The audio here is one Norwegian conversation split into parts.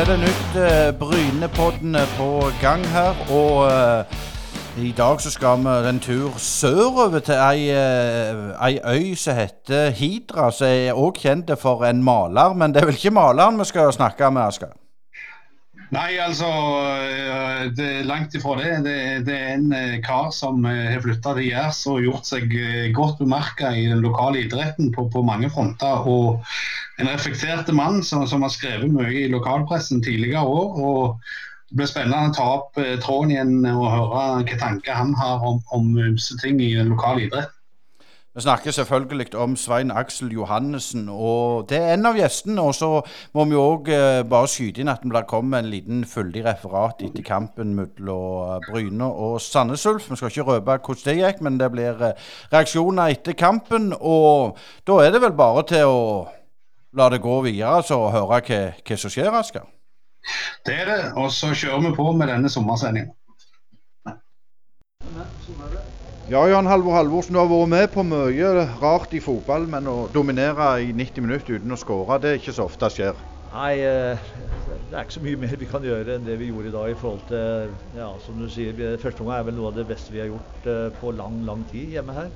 er det nytt eh, Brynepodden på gang her. Og eh, i dag så skal vi en tur sørover til ei, uh, ei øy som heter Hidra. Som er òg kjent for en maler, men det er vel ikke maleren vi skal snakke med, Asker? Nei, altså det er langt ifra det. Det, det er en kar som har flytta til Jærs og gjort seg godt bemerka i den lokale idretten på, på mange fronter. og en reflekterte mann som, som, har skrevet mye i lokalpressen tidligere år. og Det blir spennende å ta opp eh, tråden igjen og høre hvilke tanker han har om, om ting i den lokale idretten. Vi snakker selvfølgelig om Svein Aksel Johannessen, og det er en av gjestene. Og så må vi òg eh, bare skyte inn at det kommer en liten fyldig referat etter kampen mellom Bryne og Sandnes Ulf. Vi skal ikke røpe hvordan det gikk, men det blir eh, reaksjoner etter kampen. Og da er det vel bare til å la det gå videre og høre hva, hva som skjer, Asker? Det er det, og så kjører vi på med denne sommersendinga. Ja, Jan Halvor Halvorsen, du har vært med på mye rart i fotball, men å dominere i 90 minutter uten å skåre, det er ikke så ofte skjer? Nei, eh, det er ikke så mye mer vi kan gjøre enn det vi gjorde i dag i forhold til ja, som du sier, Første omgang er vel noe av det beste vi har gjort eh, på lang, lang tid hjemme her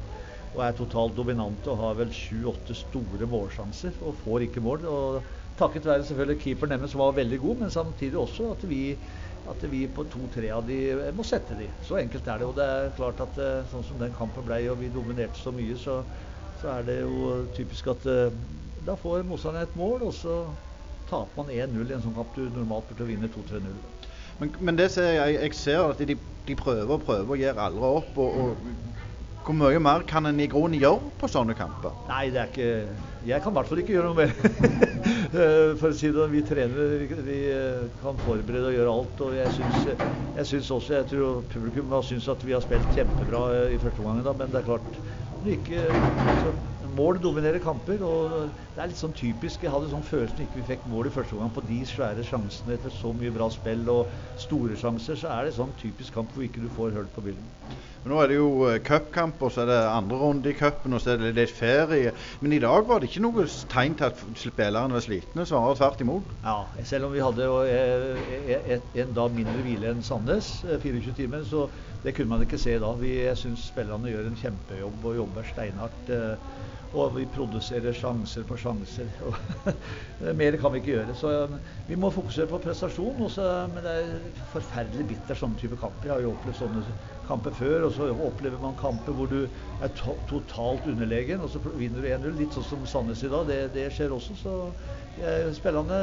og er totalt dominante og har vel sju-åtte store målsjanser og får ikke mål. og Takket være selvfølgelig keeperen deres var veldig god, men samtidig også at vi, at vi på to-tre av de må sette de. Så enkelt er det. Og det er klart at eh, sånn som den kampen ble og vi dominerte så mye, så, så er det jo typisk at eh, da får motstanderen et mål, og så taper man 1-0 i en sånn kamp du normalt burde vinne 2-3-0. Men, men, det ser jeg, jeg ser at de, de prøver og prøver og gir aldri opp. og, og hvor mye mer kan en i grunnen gjøre på sånne kamper? Nei, det er ikke Jeg kan i hvert fall ikke gjøre noe mer. Eh, for å si det, Vi trenere vi, vi eh, kan forberede og gjøre alt. og Jeg syns, jeg syns også Jeg tror publikum har syntes at vi har spilt kjempebra eh, i første omgang, men det er klart ikke, altså, Mål dominerer kamper. og Det er litt sånn typisk. Jeg hadde sånn følelsen ikke vi fikk mål i første omgang på de svære sjansene etter så mye bra spill og store sjanser. Så er det sånn typisk kamp hvor ikke du får hull på. Men Nå er det jo uh, cupkamp, og så er det andre runde i cupen, og så er det litt ferie. Men i dag var det ikke noe tegn til at spillerne var slitne, snarere tvert imot. Ja, selv om vi hadde en dag mindre hvile enn Sandnes, 24 uh, timer, så det kunne man ikke se da. Vi, jeg syns spillerne gjør en kjempejobb og jobber steinhardt. Og vi produserer sjanser på sjanser. mer kan vi ikke gjøre. Så vi må fokusere på prestasjon. Også, men det er forferdelig bitter sånne type kamper. Jeg har jo opplevd sånne kamper før, og så opplever man kamper hvor du er to totalt underlegen, og så vinner du 1-0. Litt sånn som Sandnes i dag. Det, det skjer også. Så jeg, spillerne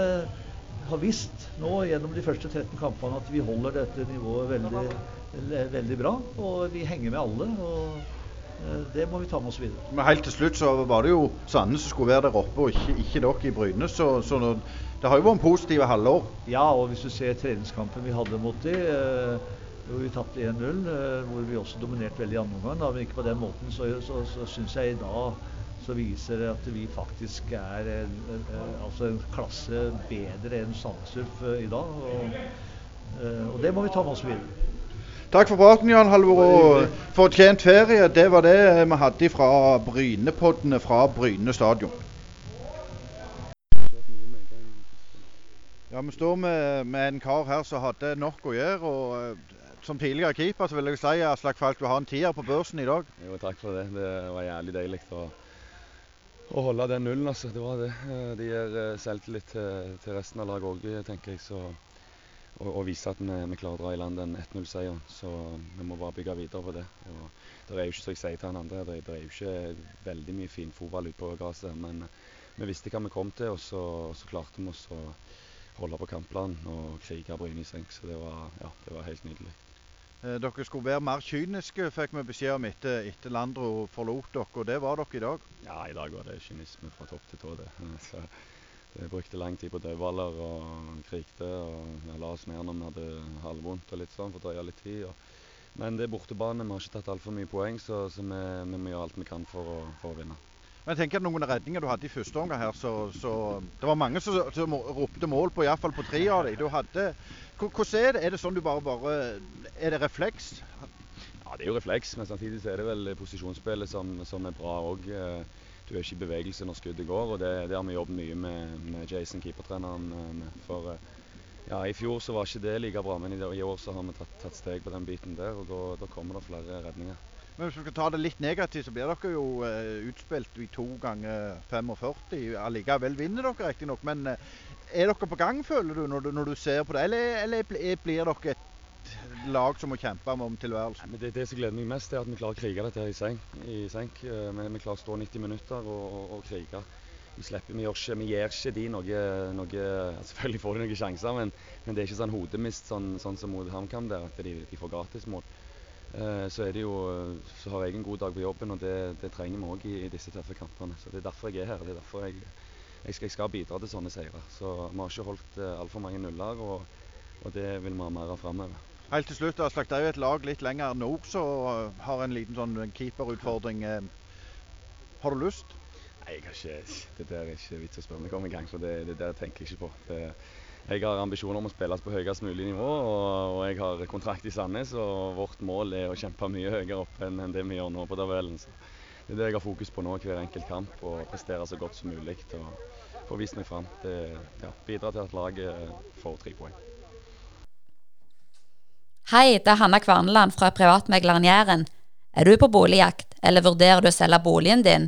har visst nå gjennom de første 13 kampene at vi holder dette nivået veldig, veldig bra. Og vi henger med alle. og eh, det må vi ta med oss videre. Men Helt til slutt så var det jo Sandnes som skulle være der oppe, og ikke, ikke dere i Bryne. Så, så det har jo vært en positiv halvår. Ja, og hvis du ser treningskampen vi hadde mot dem eh, hvor vi tapte 1-0, eh, hvor vi også dominerte veldig i andre omgang. Men ikke på den måten. Så, så, så syns jeg i dag så viser det at vi faktisk er en, altså en klasse bedre enn Sandsurf eh, i dag. Og, eh, og, det må vi ta med oss videre. Takk for praten, Jan Halvor. Og fortjent ferie. Det var det vi hadde fra Brynepoddene fra Bryne stadion. Ja, Vi står med, med, en kar her som hadde nok å gjøre. og som tidligere keeper så vil jeg si Aslak Falk, du har en tier på børsen i dag. Jo, takk for det. Det var jævlig deilig å, å holde den nullen. altså. Det var det. Eh, det gir eh, selvtillit til, til resten av laget òg, tenker jeg. Så, og, og vise at vi, vi, klarer å dra i land den 1-0-seieren. Så vi må bare bygge videre på det. Og det er jo ikke, som jeg sier til han andre, det, det er jo ikke veldig mye fin fotball ute på gresset. Men vi visste hva vi kom til, og så, så klarte vi oss å holde på kampplanen og krige Bryne i senk. Så det var, ja, det var helt nydelig. Eh, dere skulle være mer kyniske, fikk vi beskjed om etter, etter Landro forlot dere. Og det var dere i dag? Ja, i dag var det kynisme fra topp til tå. Det. Så det brukte lang tid på dødballer og krigte. og ja, La oss ned når vi hadde halvvondt og litt sånn, for å drøye litt tid. Og, men det er bortebane. Vi har ikke tatt altfor mye poeng, så, så vi, vi, må gjøre alt vi kan for å, for å vinne. Men jeg tenker at Noen redninger du hadde i første omgang her, så, så det var mange som, som ropte mål på iallfall på tre av dem. Hvordan er det? Er det sånn du bare, bare Er det refleks? Ja, det er jo refleks, men samtidig er det vel posisjonsspillet som, som er bra òg. Eh, du er ikke i bevegelse når skuddet går, og det, det har vi jobbet mye med, med Jason, keepertreneren. Eh, for eh, ja, I fjor så var ikke det like bra, men i, år så har vi tatt, tatt, steg på den biten der. og da kommer det flere redninger. Men hvis vi skal ta det litt negativt, så blir dere jo uh, utspilt i to ganger 45. Allikevel vinner dere riktignok. Men uh, er dere på gang, føler du, når du, når du ser på det? Eller, eller blir dere et lag som må kjempe om tilværelsen? Det, det, som gleder meg mest, er at vi klarer å krige dette i senk. I senk. Uh, vi, vi, klarer å stå 90 minutter og, og, og krige. Vi, slipper, vi, ikke, vi gir ikke de noe, noe Selvfølgelig får de noen sjanser, men, men, det er ikke sånn hodemist sånn, sånn som mot HamKam, der at de, de får gratismål. Eh, så, er det jo, så har jeg en god dag på jobben, og det, det trenger vi òg i, i, disse tøffe kampene. Så Det er derfor jeg er her. det er derfor jeg, jeg, skal, jeg skal, bidra til sånne seire. Så Vi har ikke holdt uh, altfor mange nuller, og, og, det vil vi ha mer av framover. Helt til slutt, Aslak, det er jo et lag litt lenger nord som har en liten sånn keeperutfordring. Har du lyst? Nei, jeg har ikke, Det der er ikke vits å spørre meg om engang, for det, det der tenker jeg ikke på. Det, jeg har ambisjoner om å spille på høyest mulig nivå, og, og, jeg har kontrakt i Sandnes. Og vårt mål er å kjempe mye høyere opp enn, det vi gjør nå på tabellen. Så det er det jeg har fokus på nå hver enkelt kamp, og prestere så godt som mulig. Og få vist meg fram. Det ja, bidrar til at laget får tre poeng. Hei, det er Hanna Kvarneland fra privatmegleren Jæren. Er du på boligjakt, eller vurderer du å selge boligen din?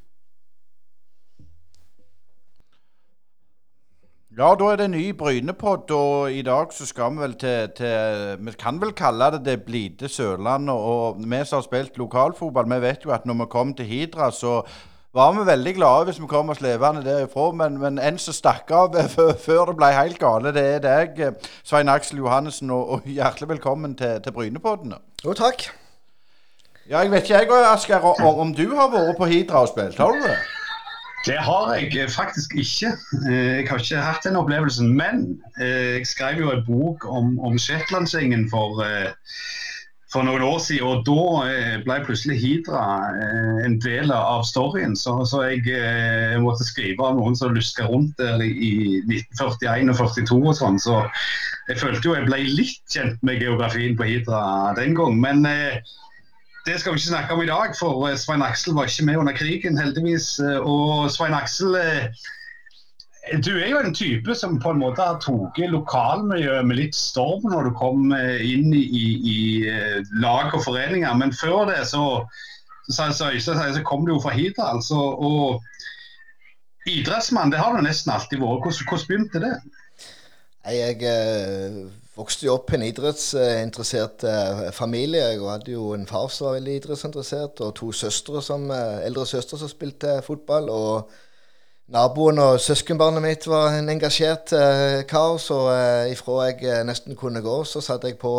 Ja, da er det ny Brynepod, og i dag så skal vi vel til, til Vi kan vel kalle det det blide Sørlandet. Og vi som har spilt lokalfotball, vi vet jo at når vi kom til Hidra, så var vi veldig glade hvis vi kom oss levende derifra. Men, men en som stakk av før det ble helt gale, det er deg, Svein Aksel Johannessen. Og, og hjertelig velkommen til, til Brynepodden. Jo, takk. Ja, jeg vet ikke jeg, Asker, om du har vært på Hidra og spilt, har du det? Det har jeg eh, faktisk ikke. Eh, jeg har ikke hatt den opplevelsen. Men eh, jeg skrev jo en bok om, om Shetlandsgjengen for, for, noen år siden. Og da ble plutselig Hidra en del av storyen. Så, så jeg, måtte skrive om noen som luska rundt der i 1941 og 42 og sånn. Så jeg følte jo jeg ble litt kjent med geografien på Hidra den gang. Men det skal vi ikke snakke om i dag, for eh, Svein Aksel var ikke med under krigen, heldigvis. Eh, og Svein Aksel, eh, du er jo en type som på en måte har tatt lokalmiljøet med litt storm når du kom inn i, i, i lag og foreninger. Men før det så, så, så, så kom du jo fra Hidra. Altså, og idrettsmann, det har du nesten alltid vært. Hvordan, hvordan begynte det? Jeg vokste jo opp i en idrettsinteressert eh, familie. Jeg hadde jo en far som var veldig idrettsinteressert, og to søstre som, eh, eldre søstre som spilte fotball. og Naboen og søskenbarnet mitt var en engasjert eh, kar, så ifra jeg nesten kunne gå, så satte jeg på,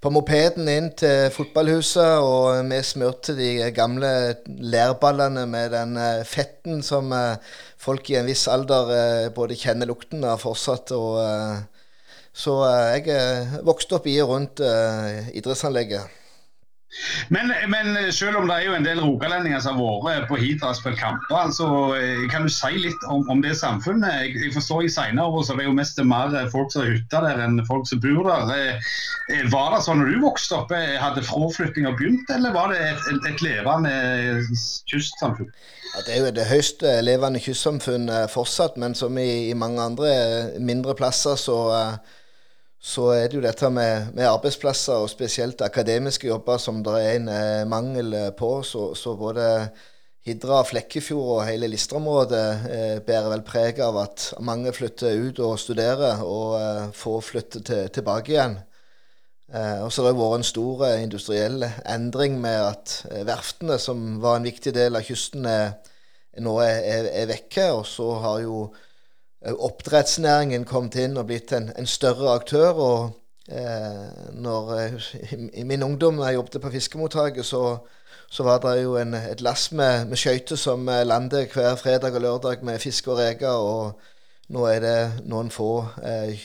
på mopeden inn til fotballhuset, og vi smurte de gamle lærballene med den fetten som folk i en viss alder både kjenner lukten av fortsatt. og så eh, jeg eh, vokste opp i og rundt uh, idrettsanlegget. Men, men, selv om det er jo en del rogalendinger som har vært på Hidra og spilt kamper, altså, kan du si litt om, om det samfunnet? Jeg, jeg forstår i senere år så det er jo mest mer folk som har hytta der enn folk som bor der. Var det sånn når du vokste opp, hadde fraflyttinga begynt, eller var det et, et, et levende kystsamfunn? Ja, det er jo det høyst levende kystsamfunn fortsatt, men som i, i mange andre mindre plasser så uh, så er det jo dette med, med, arbeidsplasser, og spesielt akademiske jobber, som det er en eh, mangel eh, på. Så, så, både Hidra, Flekkefjord og hele Listre-området eh, bærer vel preg av at mange flytter ut og studerer, og eh, få flytte til, tilbake igjen. Eh, og så har det vært en stor eh, industriell endring med at eh, verftene, som var en viktig del av kysten, er, nå er, er, er vekke. Og så har jo oppdrettsnæringen kommet inn og blitt en, en større aktør. og eh, når, i, I min ungdom, da jeg jobbet på fiskemottaket, så, så, var det jo en, et lass med, med skøyter som eh, landet hver fredag og lørdag med fisk og reker. Og nå er det noen få eh,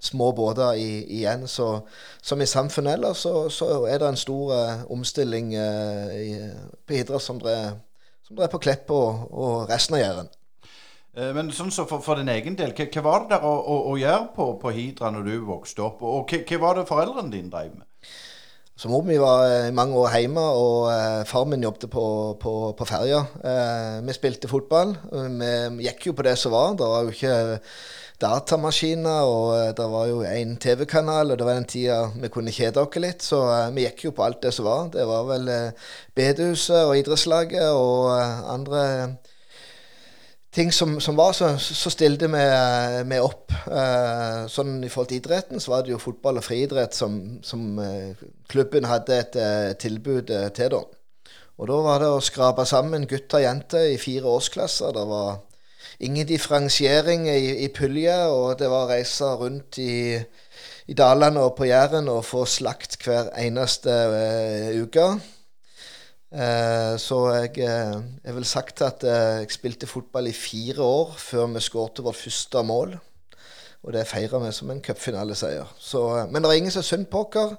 små båter igjen. Så som i samfunnet ellers, så, så, er det en stor eh, omstilling eh, i, på Hidra som det er på Klepp og, og resten av Jæren. Eh, men sånn så for, for din egen del, hva, var det der å, å, å gjøre på, på, Hidra når du vokste opp? Og hva, var det foreldrene dine drev med? Så Mor mi var i eh, mange år hjemme, og eh, far min jobbet på, på, på ferja. Eh, vi spilte fotball. Vi gikk jo på det som var. Det var jo ikke datamaskiner, og eh, det var jo én TV-kanal, og det var den tida vi kunne kjede oss litt. Så vi gikk jo på alt det som var. Det var vel eh, bedehuset og idrettslaget og andre ting som, som, var, så, så stilte vi, vi opp. Eh, sånn I forhold til idretten så var det jo fotball og friidrett som, som eh, klubben hadde et eh, tilbud eh, til. da. Og da var det å skrape sammen gutter og jenter i fire årsklasser. Det var ingen differensiering i, i pulje, og det var å reise rundt i, i dalene og på Jæren og få slakt hver eneste uh, uke. Eh, så jeg, eh, jeg vil sagt at eh, jeg spilte fotball i fire år før vi skårte vårt første mål. Og det feira vi som en cupfinaleseier. Men det er ingen som synd på oss.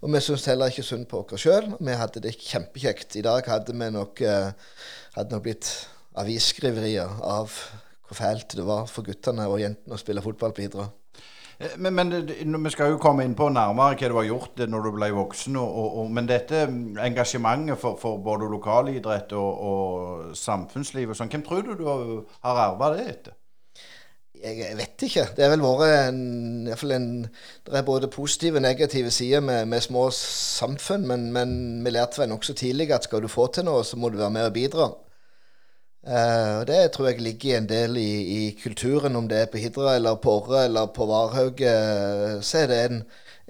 Og vi syns heller ikke synd på oss sjøl. Vi hadde det kjempekjekt. I dag hadde vi nok, hadde nok blitt avisskriverier av hvor fælt det var for guttene og jentene å spille fotball på Hidra. Eh, men, men, vi skal jo komme inn på nærmere hva du har gjort når du ble voksen. Og, og, men dette engasjementet for, for både lokalidrett og, og samfunnsliv og sånn, hvem tror du du har arva det etter? Jeg vet ikke. Det er vel vært en, en Det er både positive og negative sider med, med små samfunn, men, men vi lærte vel nokså tidlig at skal du få til noe, så må du være med og bidra. Uh, det tror jeg ligger en del i, i, kulturen, om det er på Hidra eller på Orre eller på Varhaug. Uh, så er det en,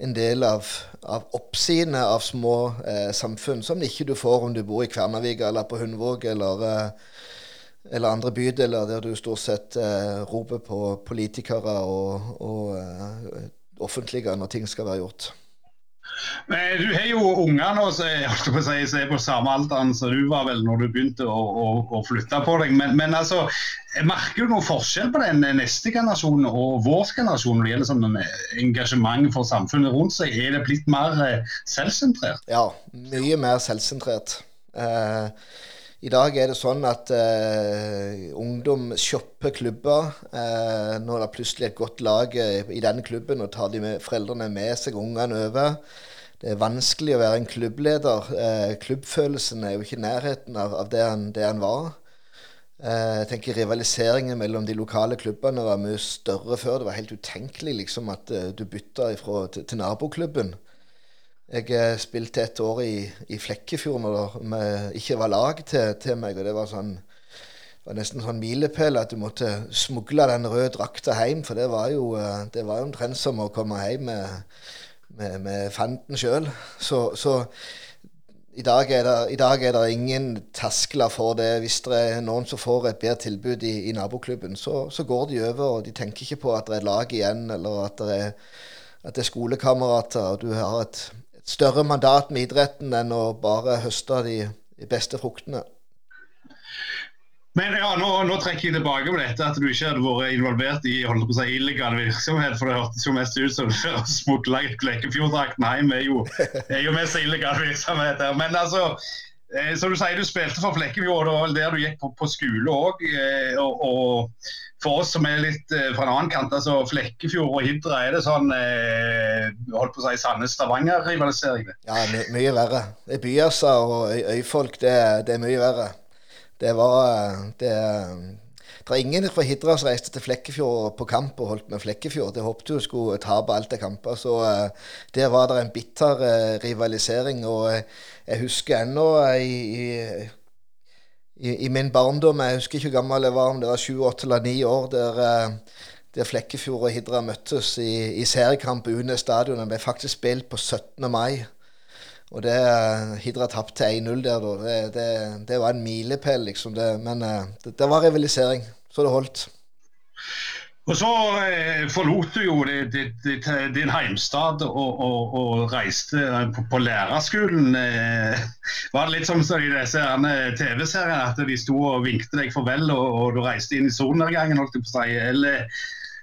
en del av, av oppsynet av små uh, samfunn som ikke du får om du bor i Kvernavika eller på Hundvåg eller, eller andre bydeler der du stort sett roper på politikere og, og offentlige når ting skal være gjort. Men Du har jo unger nå som si, er på samme alder som du var vel når du begynte å, å, å flytte på deg. Men, men altså, merker du noen forskjell på den neste generasjonen og vår generasjon når det gjelder sånn engasjement for samfunnet rundt seg? Er det blitt mer eh, selvsentrert? Ja, mye mer selvsentrert. Eh, i dag er det sånn at uh, ungdom shopper klubber. Uh, når det plutselig er et godt lag i denne klubben, og tar de med, foreldrene med seg ungene over. Det er vanskelig å være en klubbleder. Uh, klubbfølelsen er jo ikke i nærheten av, av det, han, det, han, var. jeg tenker Rivaliseringen mellom de lokale klubbene var mye større før. Det var helt utenkelig liksom, at du bytta ifra, til, til naboklubben. Jeg eh, spilte et år i, i Flekkefjord når det ikke var lag til, til, meg. og Det var, sånn, var nesten sånn milepæl at du måtte smugle den røde drakta hjem. For det var jo eh, det var omtrent som å komme hjem med, med, med fanten sjøl. Så, så i, dag det, i dag, er det, ingen terskler for det. Hvis det er noen som får et bedre tilbud i, i naboklubben, så, så, går de over. og De tenker ikke på at det er lag igjen, eller at det er, at er skolekamerater. og du har et større mandat med idretten enn å bare høste de, de beste fruktene. Men ja, nå, nå, trekker jeg tilbake med dette at du ikke hadde vært involvert i holdt på å si, illegal virksomhet. For det hørtes jo mest ut som Flekkefjorddrakten hjem er jo, er jo mest illegal virksomhet. her. Men altså, eh, som du sier, du spilte for Flekkefjord, og det var der du gikk på, på skole òg. Eh, og, og, for oss som er litt eh, fra en annen kant, altså Flekkefjord og Hidra, er det sånn eh, holdt på å si Sandnes-Stavanger-rivalisering? Ja, my mye verre. Er byasser og øy øyfolk, det, det, er mye verre. Det var eh, det, det er ingen fra Hidra som reiste til Flekkefjord på kamp og holdt med Flekkefjord. Det håpet du skulle tape alt av kamper. Så uh, der var det en bitter rivalisering. Og jeg husker ennå i, i i, i, min barndom, jeg husker ikke hvor gammel jeg var, om det var sju, åtte eller ni år, der, eh, der Flekkefjord og Hidra møttes i, i seriekamp på UNE stadion. Den ble faktisk spilt på 17. mai. Og det, eh, Hidra tapte 1-0 der da. Det, det, det, var en milepæl, liksom. men eh, det, det var rivalisering, så det holdt. Og Så eh, forlot du jo din heimstad og, og, og reiste på, på lærerskolen. Eh, var det litt som i disse TV-seriene, at de sto og vinkte deg farvel og, og du reiste inn i solnedgangen? Eller,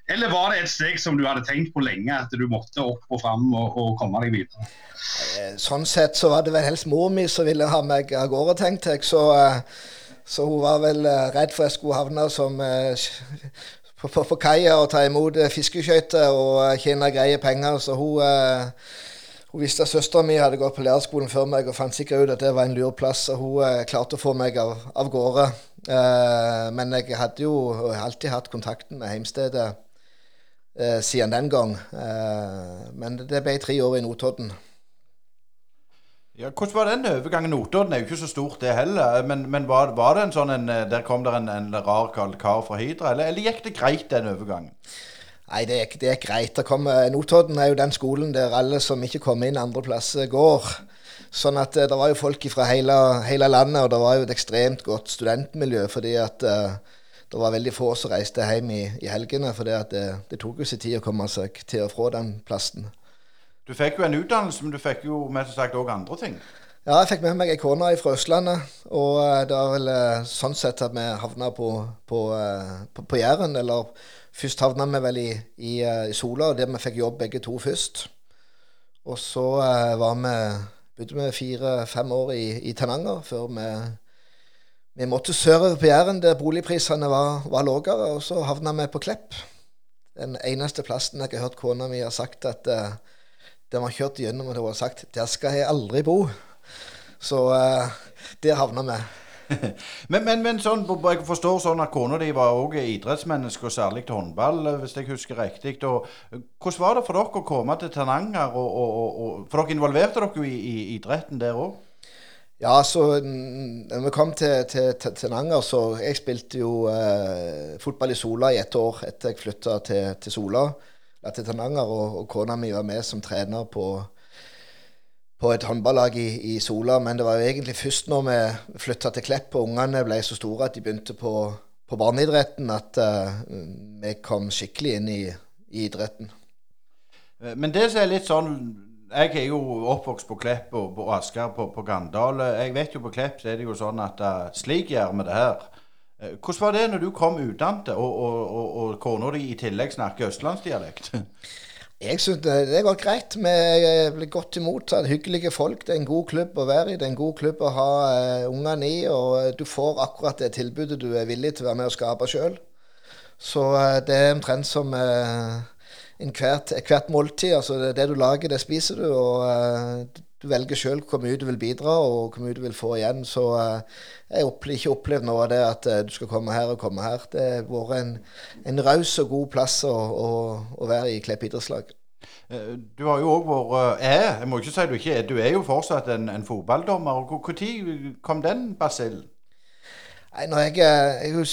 eller, var det et steg som du hadde tenkt på lenge, at du måtte opp og fram og, komme deg videre? Eh, sånn sett så var det vel helst mor mi som ville ha meg av gårde, tenkte jeg. Så, Så hun var vel redd for jeg skulle havne som på, på, på kaia og ta imot uh, fiskeskøyter og tjene greie penger. Så hun, hun visste at søstera mi hadde gått på lærerskolen før meg og fant sikkert ut at det var en lur plass. Og hun klarte å få meg av, av gårde. men jeg hadde jo alltid hatt kontakten med heimstedet siden den gang. men det ble tre år i Notodden. Ja, Hvordan var den overgangen? Notodden er jo ikke så stort, det heller. Men, men var, var, det en sånn en, eh, Der kom det en, en rar kar fra Hydra, eller, eller, gikk det greit, den overgangen? Nei, det er, det er greit. Eh, Notodden er jo den skolen der alle som ikke kommer inn andreplass, går. Sånn at eh, det var jo folk fra hele, hele, landet, og det var jo et ekstremt godt studentmiljø. fordi at det var veldig få som reiste hjem i, i helgene. For det, det tok jo sin tid å komme seg til og fra den plassen. Du fikk jo en utdannelse, men du fikk jo mest sagt òg andre ting. Ja, jeg fikk med meg ei kone fra Østlandet. Og eh, det er vel eh, sånn sett at vi havna på, på, eh, på, på Jæren. Eller først havna vi vel i, i, i Sola, der vi fikk jobb begge to først. Og så var vi bodde vi fire-fem år i, i Tananger før vi, vi måtte sørover på Jæren, der boligprisene var, var lavere. Og så havna vi på Klepp. Den eneste plassen jeg har hørt kona mi har sagt at der vi har kjørt gjennom og det var sagt 'Der skal jeg aldri bo'. Så uh, der havna vi. men, men, men sånn, jeg forstår sånn at kona di var òg idrettsmenneske, og særlig til håndball, eh, hvis jeg husker riktig. Og, eh, hvordan var det for dere å komme til Tananger? Og, og, og, for dere involverte dere i, i idretten der òg? Ja, så når vi kom til, til, så Jeg spilte jo eh, fotball i Sola i ett år etter jeg flytta til, til Sola til Tananger, og, og kona mi var med som trener på, på et håndballag i, i, Sola. Men det var jo egentlig først når vi flytta til Klepp og ungene ble så store at de begynte på, på barneidretten, at uh, vi kom skikkelig inn i, i, idretten. Eh, men det som er litt sånn Jeg er jo oppvokst på Klepp og på Asker på, på Gandal. Jeg vet jo på Klepp så er det jo sånn at uh, slik gjør vi det her. Eh, hvordan var det når du kom utdannet og, og, og, og kona di i tillegg snakker østlandsdialekt? Jeg syns det går greit. Vi blir godt imot Hyggelige folk. Det er en god klubb å være i. Det er en god klubb å ha uh, ungene i. Og du får akkurat det tilbudet du er villig til å være med og skape sjøl. Så uh, det er omtrent som uh, hvert, hvert, måltid. Altså det, det, du lager, det spiser du. Og uh, du velger sjøl hvor mye du vil bidra, og hvor mye du vil få igjen. Så uh, jeg har ikke opplevd noe av det at uh, du skal komme her og komme her. Det har vært en, en raus og god plass å, å, å være i Klepp idrettslag. Eh, du har jo òg vært er, jeg må ikke si du ikke er, du er jo fortsatt en, en fotballdommer. Når kom den basillen? Nei, når jeg, jeg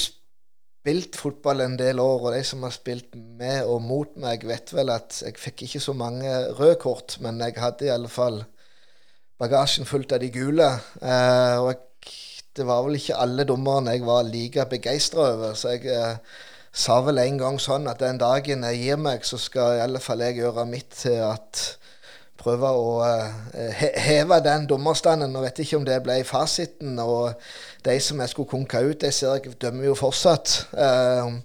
spilt fotball en del år, og de som har spilt med og mot meg, vet vel at jeg fikk ikke så mange røde kort, men jeg hadde i alle fall bagasjen fullt av de gule. Eh, og jeg, det var vel ikke alle dommerne jeg var like begeistra over. Så jeg eh, sa vel en gang sånn at den dagen jeg gir meg, så skal i alle fall jeg gjøre mitt til at prøve å eh, heve den dommerstanden. Og vet ikke om det ble fasiten. Og de som jeg skulle konka ut, de ser jeg dømmer jo fortsatt. Uh,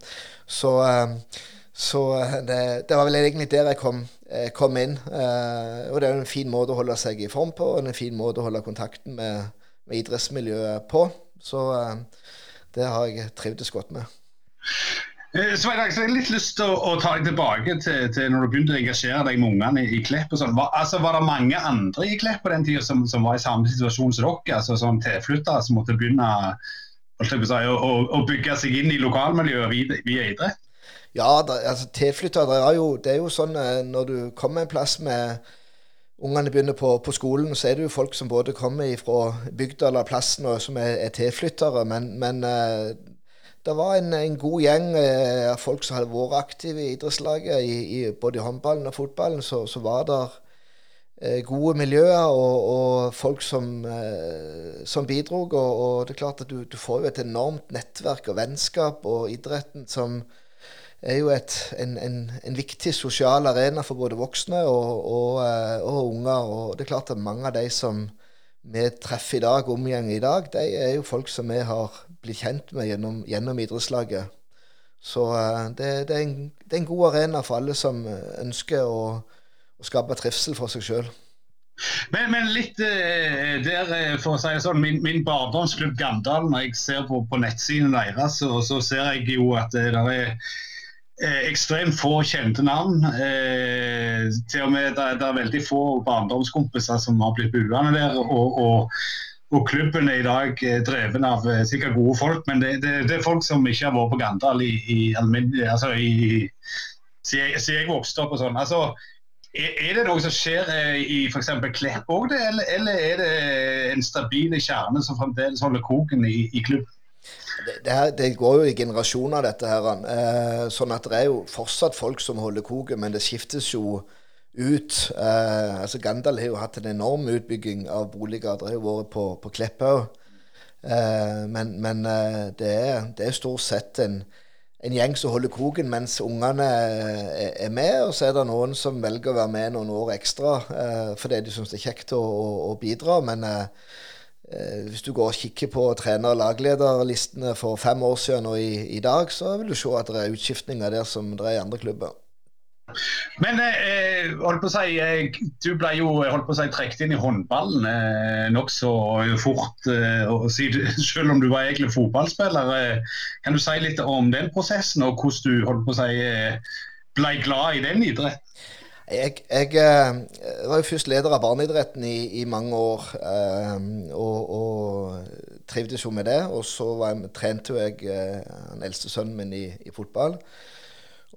så, uh, så det, det, var vel egentlig der jeg kom Eh, kom inn. Eh, og det er en fin måte å holde seg i form på, og en fin måte å holde kontakten med, med idrettsmiljøet på. Så eh, det har jeg trivdes godt med. Svein jeg har litt lyst til å, å ta deg tilbake til, til, når du begynte å engasjere deg med ungene i, i Klepp. og sånn. Var, altså, var det mange andre i Klepp på den tida som, som, var i samme situasjon som dere? altså Som tilflyttere som måtte begynne å, å, å, bygge seg inn i lokalmiljøet via, via idrett? Ja, da, altså tilflyttere er jo, Det er jo sånn eh, når du kommer en plass med Ungene begynner på, på, skolen, så er det jo folk som både kommer fra bygda eller plassen og som er, er tilflyttere. Men, men uh, det var en, en god gjeng av folk som hadde vært aktive i idrettslaget. I, i, både i håndballen og fotballen så, så var det eh, gode miljøer og, og folk som, som bidrog. Og, og, det er klart at du, du, får jo et enormt nettverk og vennskap og idretten som er jo et, en, en, en, viktig sosial arena for både voksne og, og, eh, og, unger. Og det er klart at mange av de som vi treffer i dag, omgjeng i dag, de er jo folk som vi har blitt kjent med gjennom, gjennom idrettslaget. Så eh, det, det, er en, det, er en, god arena for alle som ønsker å, å skape trivsel for seg sjøl. Men, men litt eh, der, eh, for å si det sånn, min, min barndomsklubb Gandal, når jeg ser på, på nettsiden deres, så, så, ser jeg jo at det er eh, ekstremt få kjente navn. Eh, til og med det, det, er veldig få barndomskompiser som har blitt buende der. og, og og klubben er i dag dreven av sikkert gode folk, men det, det, det er folk som ikke har vært på Gandal i, i, altså siden jeg, jeg vokste opp. og sånn. Altså, er det noe som skjer eh, i f.eks. Klepp òg, eller, eller er det en stabil kjerne som fremdeles holder koken i, i klubben? Det, det, her, det, går jo i generasjoner, dette her. Eh, sånn at det er jo fortsatt folk som holder koken, men det skiftes jo ut. Eh, altså Gandal har jo hatt en enorm utbygging av boliger. Det har jo vært på, på Klepp òg. Eh, men, men eh, det, er, det, er, stort sett en en gjeng som holder koken mens ungene er med. Og så er det noen som velger å være med noen år ekstra eh, fordi de syns det er kjekt å, å, å bidra. Men eh, eh, hvis du går og kikker på trener- og laglederlistene for fem år siden og i, i, dag, så vil du se at det er utskiftninger der som det er i andre klubber. Men eh, holdt på å si, eh, du ble jo holdt på å si, trukket inn i håndballen eh, nokså fort. Eh, selv om du var egentlig fotballspiller. Eh, kan du si litt om den prosessen, og hvordan du holdt på å si, eh, ble glad i den idretten? Jeg, jeg, jeg, var jo først leder av barneidretten i, i mange år, og, og, trivdes jo med det. Og så jeg, trente jeg den eldste sønnen min i, i fotball.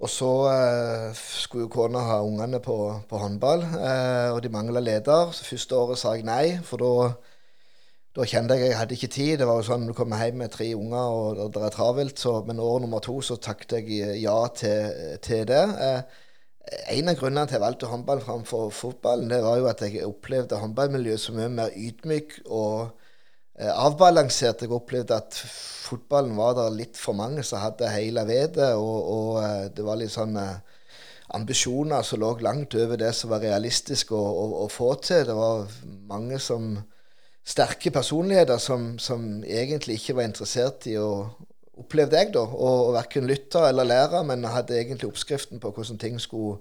Og så eh, skulle jo kona ha ungene på, på håndball, eh, og de mangla leder. Så første året sa jeg nei, for da, kjente jeg jeg hadde ikke tid. Det var jo sånn du kommer hjem med tre unger, og, det er travelt. Så, men år nummer to så takket jeg ja til, til det. Eh, en av grunnene til jeg valgte håndball framfor fotballen, det var jo at jeg opplevde håndballmiljøet som mye mer ydmyk og eh, avbalansert. Jeg opplevde at fotballen var der litt for mange som hadde hele vedet, og, og, eh, det var litt sånn eh, ambisjoner som lå langt over det som var realistisk å, å, å få til. Det var mange som sterke personligheter som, som, egentlig ikke var interessert i å opplevde jeg da, å, verken lytte eller lære, men hadde egentlig oppskriften på hvordan ting skulle,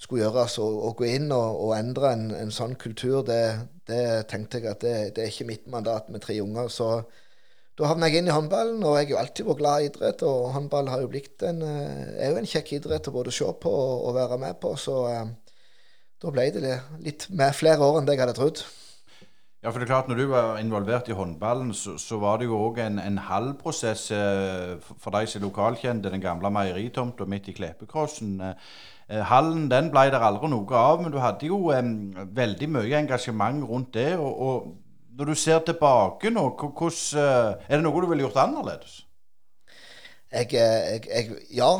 skulle gjøres. Å gå inn og, og endre en, en, sånn kultur, det, det tenkte jeg at det, det, er ikke mitt mandat med tre unger. så da havna jeg inn i håndballen, og jeg har jo alltid vært glad i idrett. Og håndball har jo blitt en, eh, er jo en kjekk idrett å både se på og, og være med på. Så eh, da ble det litt med flere år enn det jeg hadde trodd. Ja, for det er klart Når du var involvert i håndballen, så, så var det jo òg en, en halv prosess eh, for de som lokalkjente, den gamle meieritomta midt i Kleppekrossen. Eh, eh, hallen den ble der aldri noe av, men du hadde jo eh, veldig mye engasjement rundt det. og, og når du ser tilbake nå, hvordan, eh, er det noe du ville gjort annerledes? Jeg, eh, jeg, jeg, ja.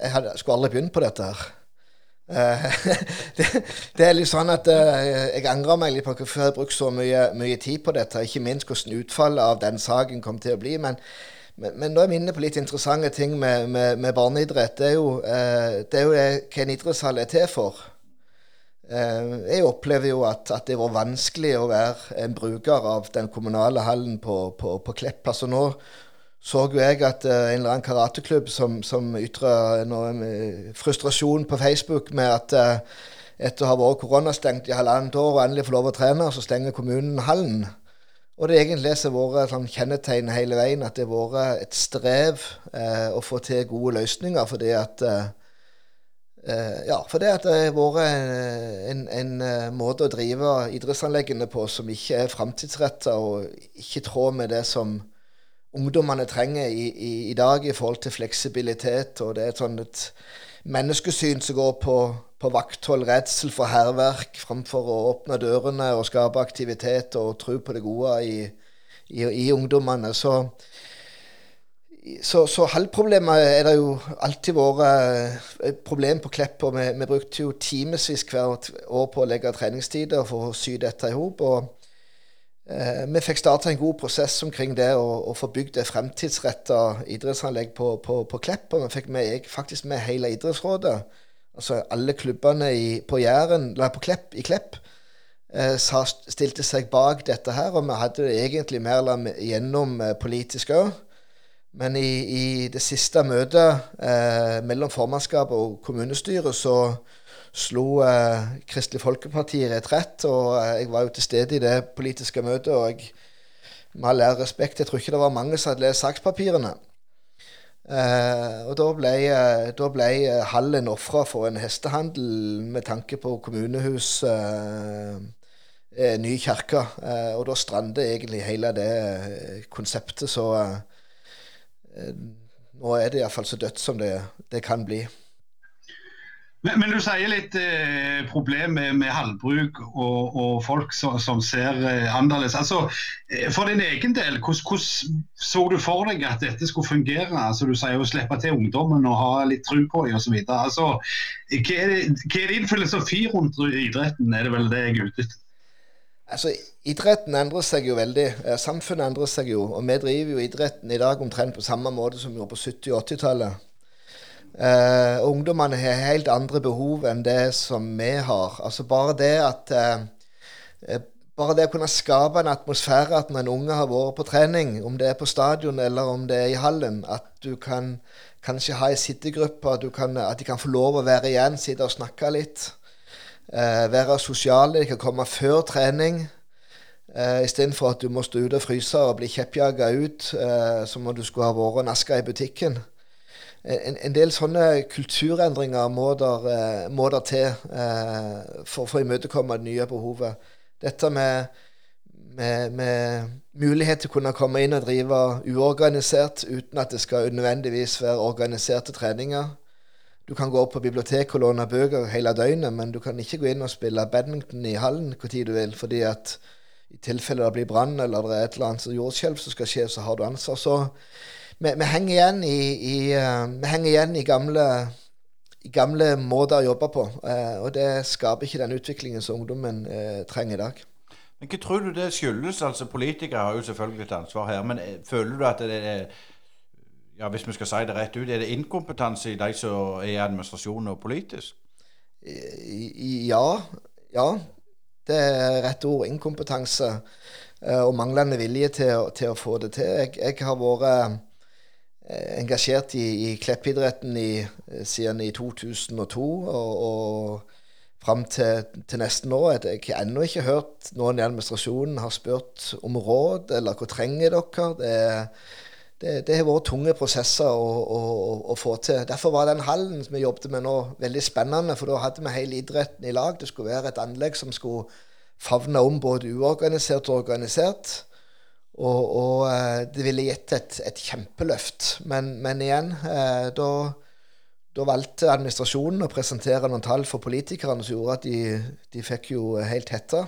Jeg hadde, skulle aldri begynt på dette her. Uh, det, det, er litt sånn at uh, jeg angrer meg litt på hvorfor jeg har brukt så mye, mye, tid på dette. Ikke minst hvordan utfallet av den saken kom til å bli. Men, men, men nå er vi inne på litt interessante ting med, med, med barneidrett. Det er jo, uh, det er jo hva en idrettshall er til for. Eh, jeg opplever jo at, at, det var vanskelig å være en bruker av den kommunale hallen på, på, på Klepp. Altså nå så jo jeg at uh, en eller annen karateklubb som, som ytra frustrasjon på Facebook med at uh, etter å ha vært koronastengt i halvannet år og endelig få lov å trene, så stenger kommunen hallen. Og det egentlig det som har vært sånn kjennetegn hele veien, at det har vært et strev uh, å få til gode løsninger. fordi at Uh, ja, for det at det har vært en, en, en, måte å drive idrettsanleggene på som ikke er framtidsretta og ikke i tråd med det som ungdommene trenger i, i, i, dag i forhold til fleksibilitet. Og det er et sånt et menneskesyn som går på, på vakthold, redsel for hærverk framfor å åpne dørene og skape aktivitet og tro på det gode i, i ungdommene. Så så, så halvproblemet er det jo alltid vært eh, et problem på Klepp. og Vi, vi brukte jo timevis hvert år på å legge treningstider for å sy dette i hop. Eh, vi fikk starta en god prosess omkring det å få bygd et fremtidsretta idrettsanlegg på, på, på, Klepp. Og vi fikk med, faktisk med hele Idrettsrådet. Altså alle klubbene i, på Jæren, på Klepp, i Klepp eh, stilte seg bak dette her. Og vi hadde det egentlig mer eller gjennom eh, politisk òg. Men i, i det siste møtet eh, mellom formannskapet og kommunestyret så slo eh, Kristelig Folkeparti retrett. Og eh, jeg var jo til stede i det politiske møtet, og jeg, med all ære respekt, jeg tror ikke det var mange som hadde lest sakspapirene. Eh, og da ble, eh, da ble hallen ofra for en hestehandel med tanke på kommunehus, eh, eh ny kirke. Eh, og da strandet egentlig hele det eh, konseptet. Så nå er det iallfall så dødt som det, det kan bli. Men, men, du sier litt eh, problem med, med halvbruk og, og folk som, som ser eh, annerledes. Altså, eh, for din egen del, hvordan så du for deg at dette skulle fungere? Altså, du sier å slippe til ungdommen og ha litt tro på dem osv. Altså, hva, hva er din filosofi rundt idretten, er det vel det jeg er ute etter? Altså, Idretten endrer seg jo veldig. Eh, samfunnet endrer seg jo. Og vi driver jo idretten i dag omtrent på samme måte som vi gjorde på 70- og 80-tallet. Uh, ungdommene har helt andre behov enn det som vi har. Altså Bare det at uh, bare det å kunne skape en atmosfære at når en unge har vært på trening, om det er på stadion eller om det er i hallen, at du kan kanskje ha ei sittegruppe, at de kan få lov å være igjen, sitte og snakke litt. Uh, være sosiale. De kan komme før trening. Uh, Istedenfor at du må stå ute og fryse og bli kjeppjaga ut uh, som om du skulle ha vært naska i butikken en, en, del sånne kulturendringer må der, eh, må der til eh, for, for, å imøtekomme det nye behovet. Dette med, med, med, mulighet til å kunne komme inn og drive uorganisert uten at det skal nødvendigvis være organiserte treninger. Du kan gå opp på biblioteket og låne bøker hele døgnet, men du kan ikke gå inn og spille badminton i hallen når du vil, fordi at i tilfelle det blir brann eller det er et eller annet jordskjelv som skal skje, så har du ansvar. Så vi, vi, henger igjen i, i uh, vi henger igjen i gamle, gamle måter å jobbe på. Uh, og det skaper ikke den utviklingen som ungdommen uh, trenger i dag. Men Hva tror du det skyldes? Altså Politikere har jo selvfølgelig et ansvar her. Men føler du at det er ja, hvis vi skal si det rett ut, er det inkompetanse i de som er i administrasjon og politisk? Ja. Ja. Det er rett ord. Inkompetanse. Og manglende vilje til, til å få det til. Jeg, jeg har vært Eh, engasjert i, i kleppidretten i, eh, siden i 2002 og, og fram til, til nesten nå. Jeg har ennå ikke hørt noen i administrasjonen har spurt om råd, eller hva trenger dere? Det, det, det har vært tunge prosesser å, å, å, få til. Derfor var den hallen som vi jobbet med nå, veldig spennende. For da hadde vi hele idretten i lag. Det skulle være et anlegg som skulle favne om både uorganisert og organisert. Og, og eh, det ville gitt et, et kjempeløft. Men, men igjen, eh, da, da, valgte administrasjonen å presentere noen tall for politikerne som gjorde at de, de fikk jo helt hetta.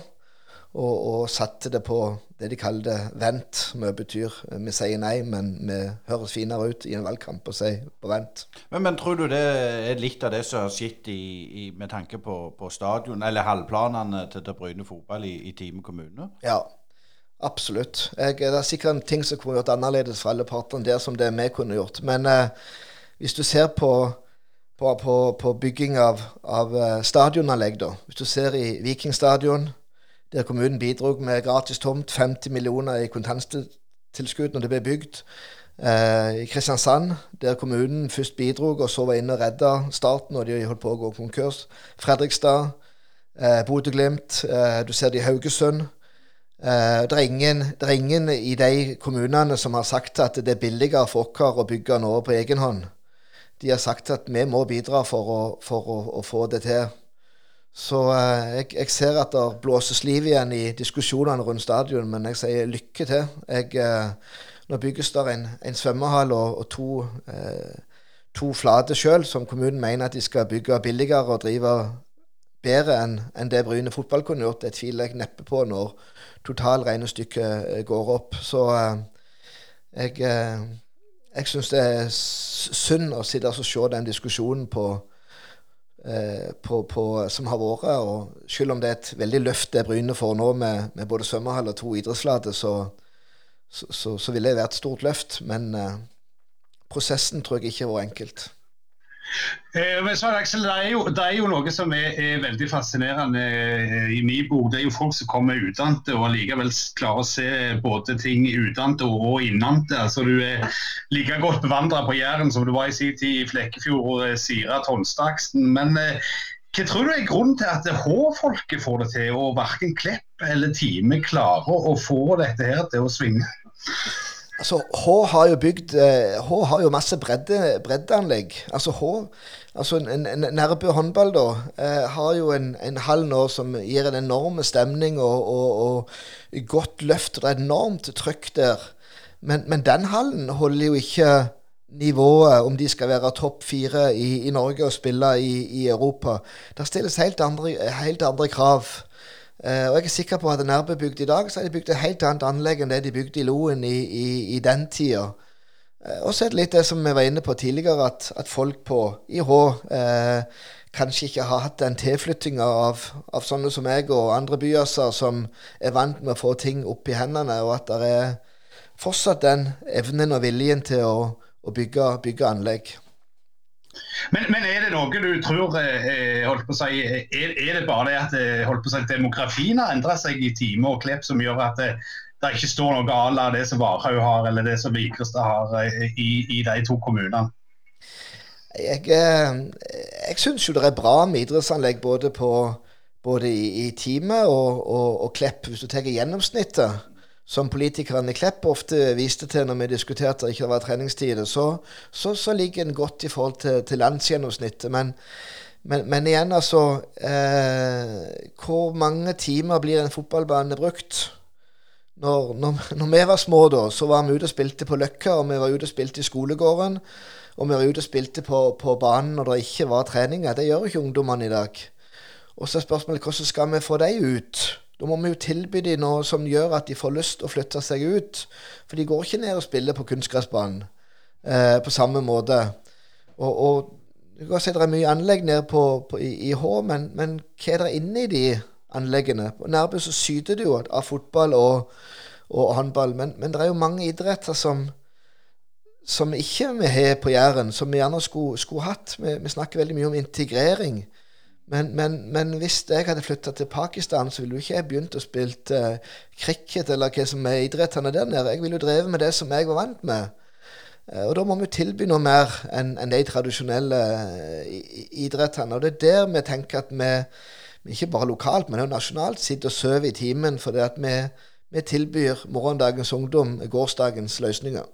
Og, og, satte det på det de kalte vent, som betyr eh, vi sier nei, men vi høres finere ut i en valgkamp å si på vent. Men, men, tror du det er litt av det som har skjedd med tanke på, på stadion, eller halvplanene til, til Bryne fotball i, i Time kommune? Ja, Absolutt. Jeg, det er sikkert en ting som kunne gjort annerledes for alle partene der som det vi kunne gjort. Men eh, hvis du ser på, på, på, på bygging av, av eh, stadionanlegg, da. Hvis du ser i Vikingstadion, der kommunen bidro med gratis tomt, 50 millioner i kontanttilskudd når det ble bygd. Eh, I Kristiansand, der kommunen først bidro, og så var inne og redda starten når de holdt på å gå konkurs. Fredrikstad, eh, Bodø-Glimt. Eh, du ser det i Haugesund. Uh, det, er ingen, det, er ingen, i de kommunene som har sagt at det er billigere for oss å bygge nå på egen hånd. De har sagt at vi må bidra for å, for å, å få det til. Så uh, jeg, jeg, ser at det blåses liv igjen i diskusjonene rundt stadion, men jeg sier lykke til. Jeg, uh, nå bygges det en, en svømmehall og, og to, to flate sjøl, som kommunen mener at de skal bygge billigere og drive bedre enn en det Bryne fotball kunne gjort. Det tviler jeg neppe på når totalregnestykket eh, går opp. Så eh, jeg, eh, jeg syns det er synd å sitte og se den diskusjonen på, på, på, som har vært. og Selv om det er et veldig løft det Bryne får nå med, med både svømmehall og to idrettsflater, så, så, så, så, ville det vært et stort løft. Men prosessen tror jeg ikke har vært enkelt. Eh, men så, Axel, det, er jo, det er jo noe som er, er veldig fascinerende eh, i min bok. Det er jo folk som kommer utenfra og likevel klarer å se både ting utenfra og innenfra. Altså, du er like godt bevandra på Jæren som du var i sin tid i Flekkefjord, eh, Sira, Tonstaksen. Men eh, hva tror du er grunnen til at H-folket får det til, og verken Klepp eller Time klarer å få dette her til å svinge? Altså, H har jo bygd eh, H har jo masse bredde, breddeanlegg. Altså H altså en, en Nærbø håndball da, eh, har jo en, en, hall nå som gir en enorm stemning og, og, og godt løft. Det er enormt trøkk der. Men, men, den hallen holder jo ikke nivået om de skal være topp fire i, i, Norge og spille i, i Europa. Det stilles helt andre, helt andre krav. Uh, og jeg er sikker på at Nærbø bygd i dag, så har de bygd et helt annet anlegg enn det de bygde i Loen i, i, i den tida. Uh, og så er det litt det som vi var inne på tidligere, at, at folk på IH uh, eh, kanskje ikke har hatt den tilflyttinga av, av, sånne som meg og andre byaser som er vant med å få ting opp i hendene, og at det er fortsatt den evnen og viljen til å, å bygge, bygge anlegg. Men, men, er det noe du tror eh, holdt på å si, er, er, det bare det at eh, holdt på å si, demografien har endret seg i time og Klepp som gjør at det, det ikke står noe à la det som Varhaug har eller det som Vigrestad har eh, i, i, de to kommunene? Jeg, jeg syns jo det er bra med idrettsanlegg både, på, både i, i Time og, og, og Klepp, hvis du tar gjennomsnittet som politikerne i Klepp ofte viste til når vi diskuterte at det ikke var treningstider, så, så, så, ligger en godt i forhold til, til landsgjennomsnittet. Men, men, men, igjen, altså eh, Hvor mange timer blir en fotballbane brukt? Når, når, når, vi var små, da, så var vi ute og spilte på Løkka, og vi var ute og spilte i skolegården. Og vi var ute og spilte på, på banen når det ikke var treninger. Det gjør ikke ungdommene i dag. Og så er spørsmålet hvordan skal vi få dem ut? Da må vi jo tilby dem noe som gjør at de får lyst å flytte seg ut. For de går ikke ned og spiller på kunstgressbanen eh, på samme måte. Og, og du kan si det er mye anlegg nede på, på, i, i Hå, men, men, hva er det inne i de anleggene? På Nærbø så syter det jo av fotball og, og håndball, men, men, det er jo mange idretter som som ikke vi har på Jæren, som vi gjerne skulle, skulle hatt. Vi, vi snakker veldig mye om integrering. Men, men, men, hvis jeg hadde flytta til Pakistan, så ville jo ikke jeg begynt å spille uh, eller hva som er idrettene der nede. Jeg ville jo drevet med det som jeg var vant med. Uh, og da må vi tilby noe mer enn en de tradisjonelle uh, idrettene. Og det er der vi tenker at vi, ikke bare lokalt, men også nasjonalt, sitter og sover i timen fordi at vi, vi tilbyr morgendagens ungdom gårsdagens løsninger.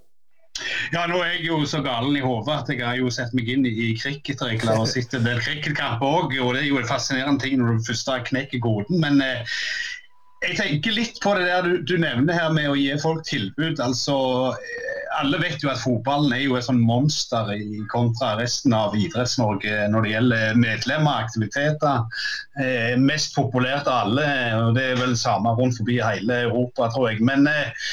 Ja, nå er jeg jo så galen i hodet at jeg har jo sett meg inn i cricketregler og sett en del cricketkamper òg. Og det er jo en fascinerende ting når du først knekker koden. Men eh, jeg tenker litt på det der du, du, nevner her med å gi folk tilbud. Altså, eh, alle vet jo at fotballen er jo et sånn monster i kontra resten av Idretts-Norge når det gjelder medlemmer, aktiviteter. Eh, mest populært av alle, og det er vel samme rundt forbi hele Europa, tror jeg. Men eh,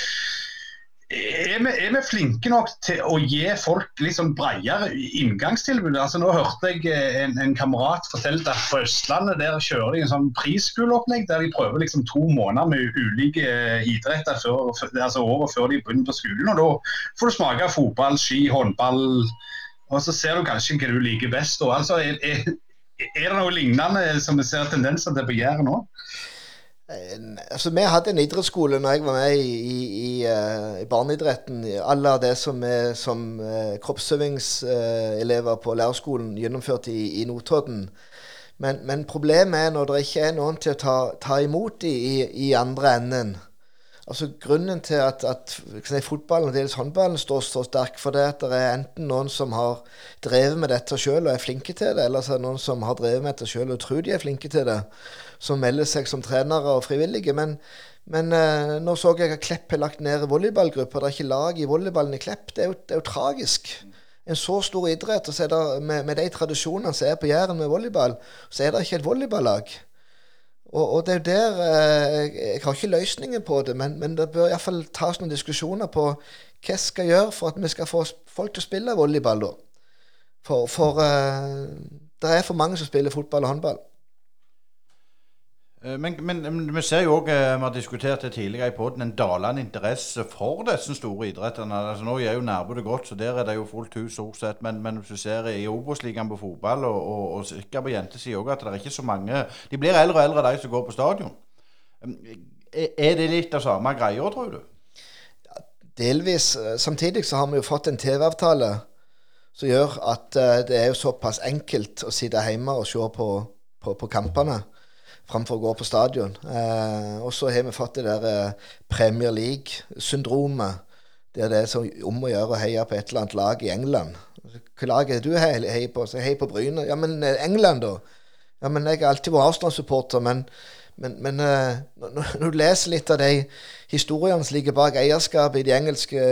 er vi, er vi, flinke nok til å gi folk litt sånn bredere inngangstilbud? Altså, nå hørte jeg eh, en, en kamerat fortelle at på Østlandet der kjører de en sånn prisskoleopplegg der de prøver liksom to måneder med ulike eh, idretter før, altså året før de begynner på skolen. og Da får du smake fotball, ski, håndball, og så ser du kanskje hva du liker best. Altså, er, er, er, det noe lignende som vi ser tendenser til på Jæren nå? Altså, Vi hadde en idrettsskole når jeg var med i, i, i barneidretten. Alle det som, er, som uh, kroppsøvingselever på lærerskolen gjennomførte i, i Notodden. Men, men, problemet er når det ikke er noen til å ta, ta imot i, i, andre enden. Altså Grunnen til at, at si, fotballen og dels håndballen står så sterk, for det at det er enten noen som har drevet med dette sjøl og er flinke til det, eller så er det noen som har drevet med dette sjøl og tror de er flinke til det som melder seg som trenere og frivillige. Men, men uh, nå så jeg at Klepp har lagt ned volleyballgrupper. Det er ikke lag i volleyballen i Klepp. Det er jo, det er jo tragisk. En så stor idrett, og så er det, med, med de tradisjonene som er på Jæren med volleyball, så er det ikke et volleyballag. Og, og, det er jo der eh, Jeg har ikke løsningen på det, men, men det bør iallfall tas noen diskusjoner på hva skal gjøre for at vi skal få folk til å spille volleyball, da. For, for eh, det er for mange som spiller fotball og håndball. Eh, men, men, men, vi ser jo òg, eh, vi har diskutert det tidligere i poden, en dalende interesse for disse store idrettene. Altså, nå gjør jo Nærbø det godt, så der er det jo fullt hus stort sett. Men, men hvis du ser i Obos-ligaen på fotball, og, og, og sikkert på jentesida òg, at det er ikke så mange De blir eldre og eldre, de som går på stadion. Er det litt av samme greia, tror du? Ja, delvis. Samtidig så har vi jo fått en TV-avtale som gjør at det er jo såpass enkelt å sitte hjemme og se på, på, på kampene framfor å gå på stadion. Eh, og så har vi fått det der eh, Premier League-syndromet. Der det er så om å gjøre å heie på et eller annet lag i England. Hvilket lag er det du heier på? Så jeg heier på Bryne. Ja, men eh, England, da? Ja, men Jeg har alltid vært Arsenal-supporter, men, men, men når, du leser litt av de historiene som ligger bak eierskapet i de engelske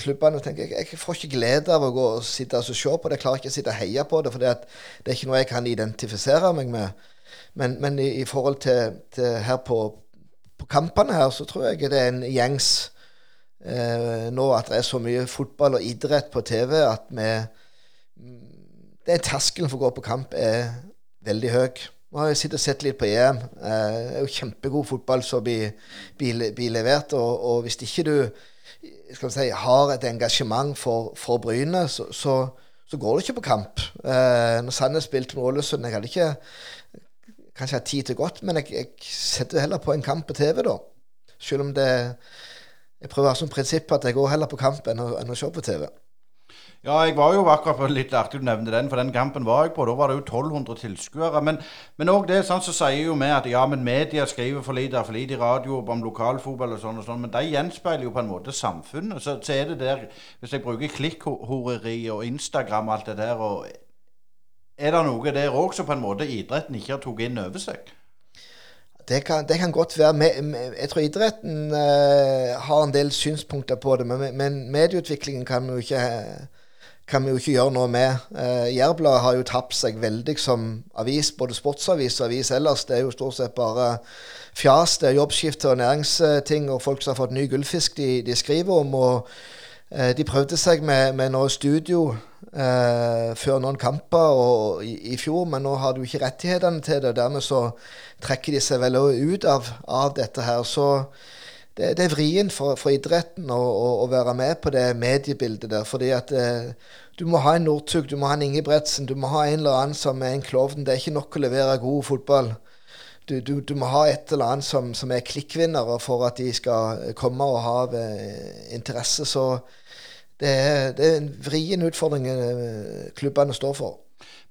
klubbene, tenker jeg jeg får ikke glede av å gå og sitte og se på det. Jeg klarer ikke å sitte og heie på det, for det er ikke noe jeg kan identifisere meg med. Men, men i, i, forhold til, til her på, på, kampene her, så tror jeg det er en gjengs eh, nå at det er så mye fotball og idrett på TV at vi det Terskelen for å gå på kamp er veldig høy. Nå har jeg sittet og sett litt på EM. Eh, det er jo kjempegod fotball som blir, blir, blir, levert. Og, og, hvis ikke du si, har et engasjement for, for Bryne, så, så, så, går du ikke på kamp. Eh, når Sandnes spilte med Ålesund Jeg hadde ikke kanskje har tid til godt, men jeg, jeg, setter heller på en kamp på TV, da. Selv om det Jeg prøver å ha som prinsipp at jeg går heller på kamp enn å, enn å se på TV. Ja, jeg var jo akkurat på litt artig du nevnte den, for den kampen var jeg på. Da var det jo 1200 tilskuere. Men òg det, sånn, så sier jo vi at ja, men media skriver for lite, for lite i radio om lokalfotball og sånn og sånn. Men de gjenspeiler jo på en måte samfunnet. Så, så er det der Hvis jeg bruker klikkhoreri og Instagram og alt det der, og er det noe der òg som på en måte idretten ikke har tatt inn over seg? Det kan, det kan, godt være. Jeg tror idretten uh, har en del synspunkter på det, men, medieutviklingen kan vi jo ikke, vi jo ikke gjøre noe med. Uh, Jærbladet har jo tapt seg veldig som avis, både sportsavis og avis ellers. Det er jo stort sett bare fjas. Det er jobbskifte og næringsting og folk som har fått ny gullfisk de, de skriver om. og De prøvde seg med, med noe studio eh, før noen kamper og, i, i, fjor, men nå har du ikke rettighetene til det. og Dermed så trekker de seg vel ut av, av dette her. Så det, det er vrient for, for idretten å, å, å, være med på det mediebildet der. fordi at eh, du må ha en Northug, du må ha en Ingebretsen, du må ha en eller annen som er en klovn. Det er ikke nok å levere god fotball. Du, du, du, må ha et eller annet som, som er klikkvinnere for at de skal komme og ha eh, interesse. Så det er, det er en vrien utfordring eh, klubbene står for.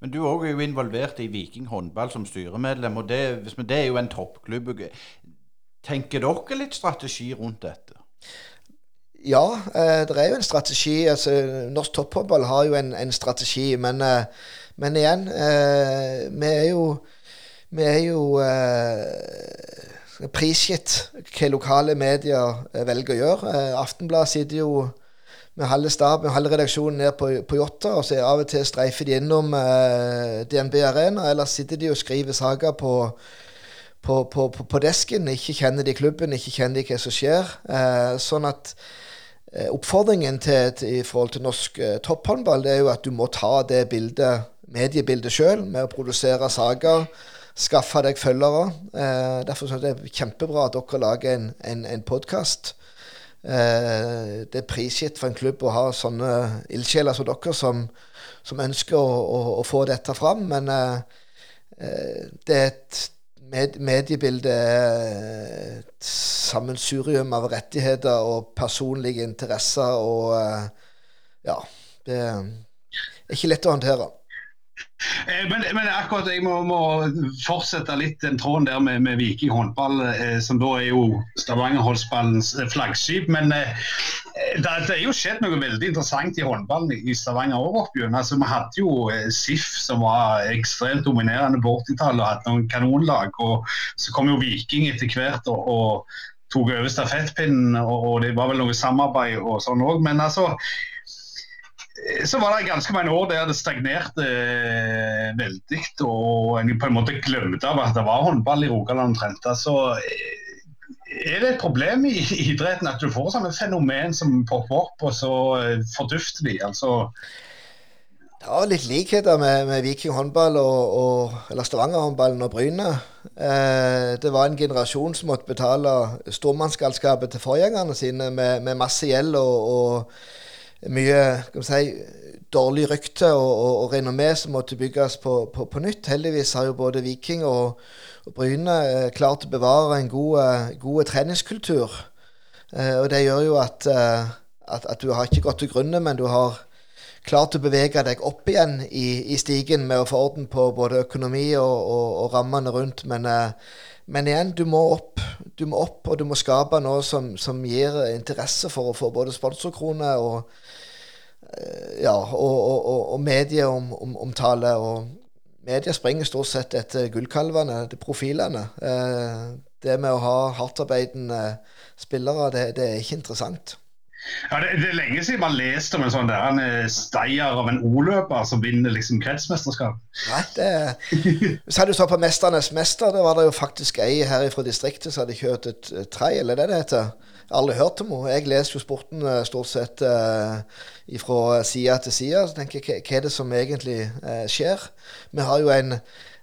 Men du er jo involvert i Viking håndball som styremedlem, og det, det er jo en toppklubb. Tenker dere litt strategi rundt dette? Ja, eh, det er jo en strategi. Altså, norsk topphåndball har jo en, en strategi, men, men igjen eh, Vi er jo, vi er jo eh, prisgitt hva lokale medier velger å gjøre. Aftenbladet sitter jo med halve staben, halve redaksjonen ned på, på og så av og til streifer de innom eh, DNB Arena, Ellers sitter de og skriver saker på, på, på, på, desken. Ikke kjenner de klubben, ikke kjenner de hva som skjer. Eh, sånn at eh, oppfordringen til, til, i forhold til norsk eh, topphåndball, det er jo at du må ta det bildet, mediebildet sjøl, med å produsere saker. Skaffe deg følgere. Eh, derfor er det kjempebra at dere lager en, en, en podkast Eh, det er prisgitt for en klubb å ha sånne ildsjeler som dere, som, som ønsker å, å, å, få dette fram. Men eh, eh det er et med, mediebilde et sammensurium av rettigheter og personlige interesser og eh, Ja. Det er ikke lett å håndtere. Eh, men, men, akkurat jeg må, må, fortsette litt den tråden der med, med Viking håndball, eh, som da er jo Stavanger-håndballens eh, flaggskip. Men eh, det, det, er jo skjedd noe veldig interessant i håndballen i Stavanger òg opp altså, Vi hadde jo eh, SIF som var ekstremt dominerende på 80-tallet og hadde noen kanonlag. og Så kom jo Viking etter hvert og, og tok over stafettpinnen, og, og det var vel noe samarbeid og sånn òg. Men altså så var det ganske mange år der det stagnerte eh, veldig. Og en på en måte glemte av at det var håndball i Rogaland omtrent. Så eh, er det et problem i idretten at du får sånne fenomen som popper opp, og så eh, fordufter de? altså Det var litt likheter med, med Viking håndball og, og, eller Stavanger håndballen og Bryne. Eh, det var en generasjon som måtte betale stormannsgalskapet til forgjengerne sine med, med masse gjeld og, og mye si, dårlig rykte og, og, og renommé som måtte bygges på, på, på, nytt. Heldigvis har jo både Viking og, og Bryne eh, klart å bevare en god, eh, god treningskultur. Eh, og det gjør jo at, at, at, du har ikke gått til grunne, men du har klart å bevege deg opp igjen i, i, stigen med å få orden på både økonomi og, og rammene rundt. Men, eh, men, igjen, du må opp. Du må opp, og du må skape noe som, som gir interesse for å få både sponsorkroner og, eh, ja, og, og medieomtale. Og media springer stort sett etter gullkalvene, de profilene. Eh, det med å ha hardtarbeidende spillere, det, det er ikke interessant. Ja, det, det, er lenge siden man leste om en sånn der, en eh, steier av en O-løper som vinner liksom kretsmesterskap. Nei, det Hvis du så på 'Mesternes mester', det var det jo faktisk ei her fra distriktet som hadde kjørt et, et trail, eller det det heter. Alle hørte om henne. Jeg leser jo sporten uh, stort sett uh, fra side til side. Så tenker jeg, hva er det som egentlig uh, skjer? Vi har jo en,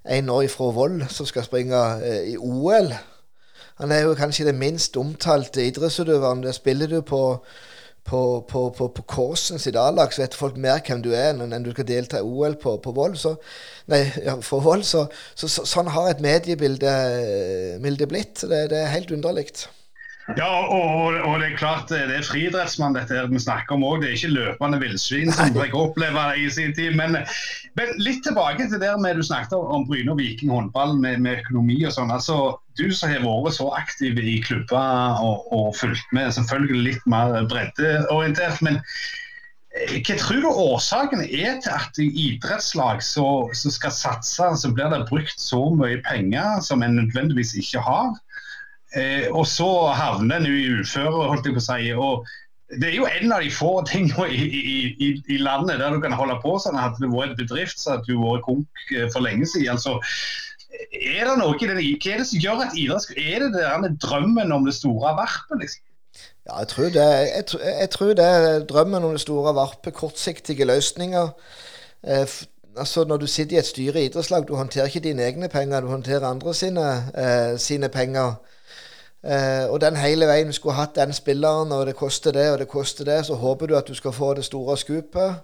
en nå fra Vold som skal springe i OL. Han er jo kanskje den minst omtalte idrettsutøveren. Det spiller du på på, på, på, på Korsens i Dalak, så vet folk mer hvem du er enn du skal delta i OL på, på Vold. Så, nei, ja, for Vold, så, så, så, sånn har et mediebilde blitt. Det, det er helt underlig. Ja, og, og, det er klart det er friidrettsmann dette her vi snakker om òg. Det er ikke løpende villsvin som dere opplever i sin tid. Men, men, litt tilbake til det med du snakket om Bryne og Viking håndball med, med økonomi og sånn. altså Du som har vært så aktiv i klubber og, og fulgt med, selvfølgelig litt mer breddeorientert. men eh, hva tror du årsaken er til at i idrettslag som skal satse, så blir det brukt så mye penger som en nødvendigvis ikke har? Eh, og så havner en i uføre, holdt jeg på å si. og det er jo en av de få tingene i, i, i, landet der du kan holde på sånn. Hadde det vært en bedrift, så hadde du vært konk eh, for lenge siden. Altså, er det noe i den, Hva er det som gjør at idrett Er det den drømmen om det store varpet, liksom? Ja, jeg tror, det, jeg, jeg tror det er drømmen om det store varpet. Kortsiktige løsninger. Eh, altså Når du sitter i et styre i idrettslag, du håndterer ikke dine egne penger, du håndterer andre sine, eh, sine penger. Eh, og den hele veien vi skulle hatt den spilleren, og det koster det og det koster det, så håper du at du skal få det store skupet.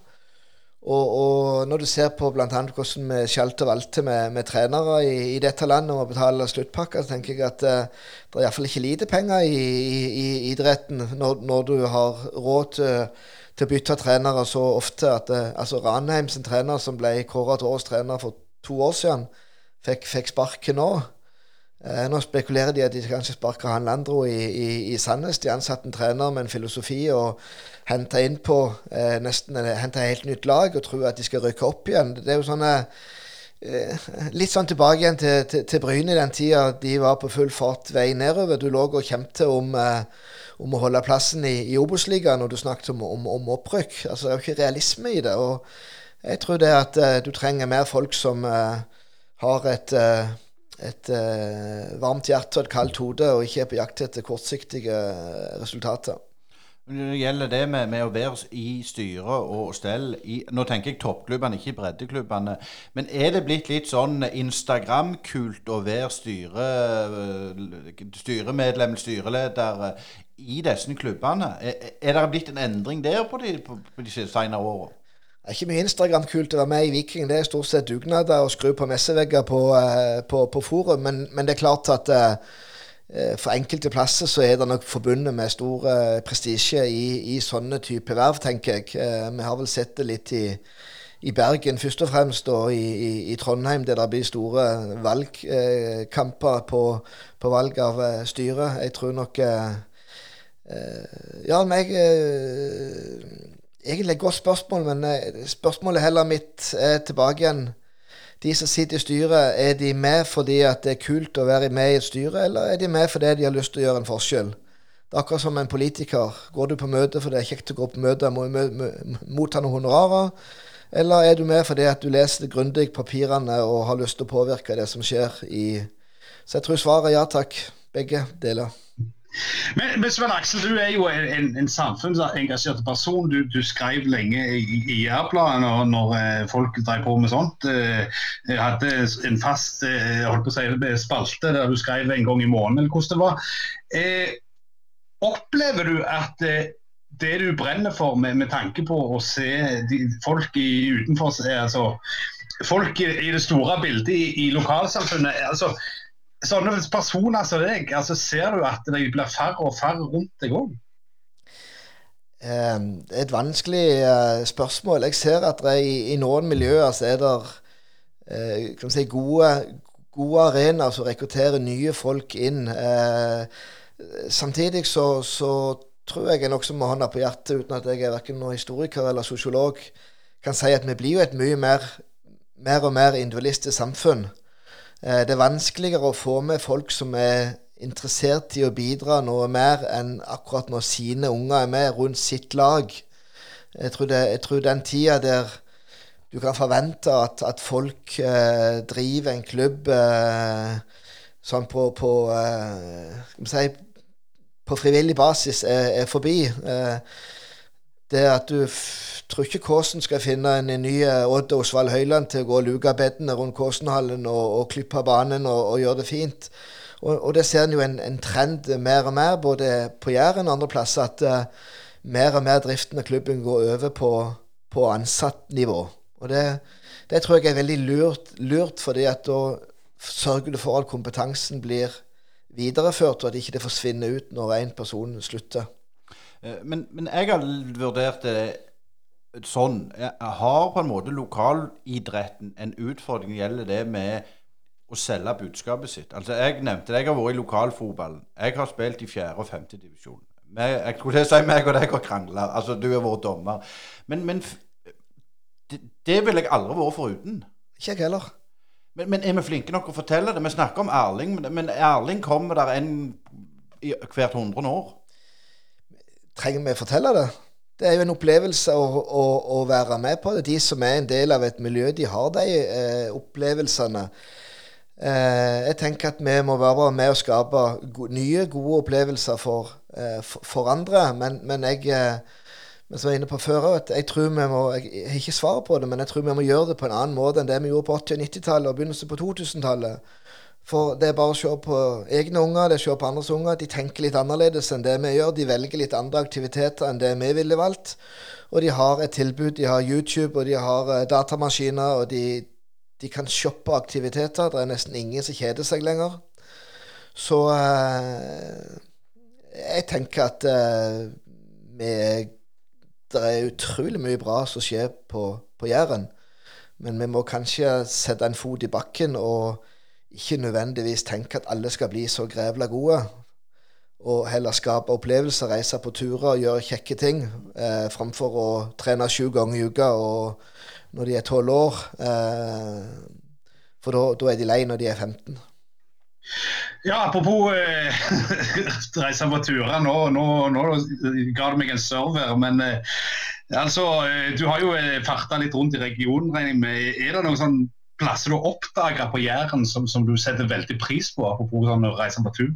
Og, og når du ser på bl.a. hvordan vi skjelte og valgte med, med trenere i, i, dette landet om å betale sluttpakker, så tenker jeg at eh, det er iallfall ikke lite penger i, i, i idretten når, når, du har råd til, til, å bytte trenere så ofte at eh, altså Ranheim sin trener, som ble kåret til årets trener for to år siden, fikk, fikk sparken nå. Eh, nå spekulerer de at de kanskje sparker han Landro i, i, i Sandnes. De ansatte en trener med en filosofi og henter inn på eh, nesten henter helt nytt lag og tror at de skal rykke opp igjen. Det er jo sånne eh, Litt sånn tilbake igjen til, til, til Bryne i den tida de var på full fart vei nedover. Du lå og kjempet om, eh, om å holde plassen i, i Obos-ligaen, og du snakket om, om, om, opprykk. Altså, det er jo ikke realisme i det. og jeg tror det at uh, du trenger mer folk som uh, har et et uh, varmt hjerte og et kaldt hode, og ikke er på jakt etter kortsiktige eh, resultater. Når det gjelder det med, med å være i styre og stell i, Nå tenker jeg toppklubbene, ikke breddeklubbene. Men er det blitt litt sånn Instagram-kult å være styre, eh, styremedlem, styreleder i disse klubbene? Er, er det blitt en endring der på de, de senere årene? Er ikke mye Instagram-kult å være med i Viking. Det er stort sett dugnader og skru på messevegger på, uh, på, på forum. Men, men, det er klart at uh, for enkelte plasser så er det nok forbundet med stor prestisje i, i, sånne type verv, tenker jeg. vi har vel sett det litt i, i Bergen først og fremst, og i, i, Trondheim, der det blir store valgkamper på, på, valg av styre. Jeg tror nok Ja, meg egentlig et godt spørsmål, men eh, spørsmålet heller mitt er tilbake igjen. De som sitter i styret, er de med fordi det er kult å være med i et styre, eller er de med fordi de har lyst til å gjøre en forskjell? Det er akkurat som en politiker. Går du på møte fordi det er kjekt å gå på møte, må motta noen honorarer? Eller er du med fordi du leser grundig papirene og har lyst til å påvirke det som skjer i Så jeg tror svaret er ja takk. Begge deler. Men, men Sven Aksel, du er jo en, en samfunnsengasjert person. Du, du, skrev lenge i, i Jærbladet når, når, eh, folk drev på med sånt. Eh, jeg hadde en fast eh, holdt på å si, spalte der du skrev en gang i måneden, eller hvordan det var. Eh, opplever du at det du brenner for med, med tanke på å se de, folk i, utenfor altså, Folk i, det store bildet i, i lokalsamfunnet altså, sånne personer som deg, altså, ser du at det blir færre og færre rundt deg òg? Eh, det er et vanskelig uh, spørsmål. Jeg ser at i, i noen miljøer så er det uh, si, gode, gode arenaer som rekrutterer nye folk inn. Uh, samtidig så, så, tror jeg jeg nokså med hånda på hjertet, uten at jeg er verken historiker eller sosiolog, kan si at vi blir jo et mye mer, mer og mer individualistisk samfunn. Eh, det er vanskeligere å få med folk som er interessert i å bidra noe mer enn akkurat når sine unger er med rundt sitt lag. Jeg tror, det, jeg tror den tida der du kan forvente at, at folk eh, driver en klubb eh, sånn på, på eh, si, på frivillig basis er, er forbi. Eh, det at du tror ikke Kåsen skal finne en, ny eh, Odd Osvald Høyland til å gå og luke bedene rundt Kåsenhallen og, og klippe banen og, og, gjøre det fint. Og, og det ser en jo en, en, trend mer og mer, både på Jæren og andre plasser, at uh, mer og mer driften av klubben går over på, på ansattnivå. Og det, det, tror jeg er veldig lurt, lurt fordi at da sørger du for at kompetansen blir videreført, og at ikke det forsvinner ut når én person slutter. Eh, men, men, jeg har vurdert det sånn. Jeg har på en måte lokalidretten en utfordring gjelder det med å selge budskapet sitt. Altså Jeg nevnte det, jeg har vært i lokalfotballen. Jeg har spilt i fjerde og femte divisjon. Jeg skulle si meg og deg har krangla. Altså, du har vært dommer. Men, men det, det ville jeg aldri vært foruten. Ikke jeg heller. Men, men, er vi flinke nok å fortelle det? Vi snakker om Erling, men Erling kommer der en hvert hundre år. Trenger vi å fortelle det? Det er jo en opplevelse å, å, å, være med på det. De som er en del av et miljø, de har de eh, opplevelsene. Eh, jeg tenker at vi må være med å skape go nye, gode opplevelser for, eh, for, for andre. Men, men jeg eh, men som var inne på før jeg tror vi må, jeg har ikke svaret på det, men jeg tror vi må gjøre det på en annen måte enn det vi gjorde på 80- og 90-tallet og begynnelsen på 2000-tallet. For det er bare å se på egne unger, det er å se på andres unger. De tenker litt annerledes enn det vi gjør. De velger litt andre aktiviteter enn det vi ville valgt. Og de har et tilbud. De har YouTube, og de har uh, datamaskiner, og de, de, kan shoppe aktiviteter. Det er nesten ingen som kjeder seg lenger. Så eh, jeg tenker at eh, vi det er utrolig mye bra som skjer på, på Jæren. Men vi må kanskje sette en fot i bakken og ikke nødvendigvis tenke at alle skal bli så grevla gode. Og heller skape opplevelser, reise på turer og gjøre kjekke ting. Eh, framfor å trene sju ganger i uka når de er tolv år. Eh, for da er de lei når de er 15. Ja, Apropos eh, reise på turer. Nå, nå, nå, ga du meg en server. Men eh, altså, eh, du har jo eh, farta litt rundt i regionen. Er det noen sånn plasser du oppdager på Jæren som, som, du setter veldig pris på? Apropos sånn, reise på tur?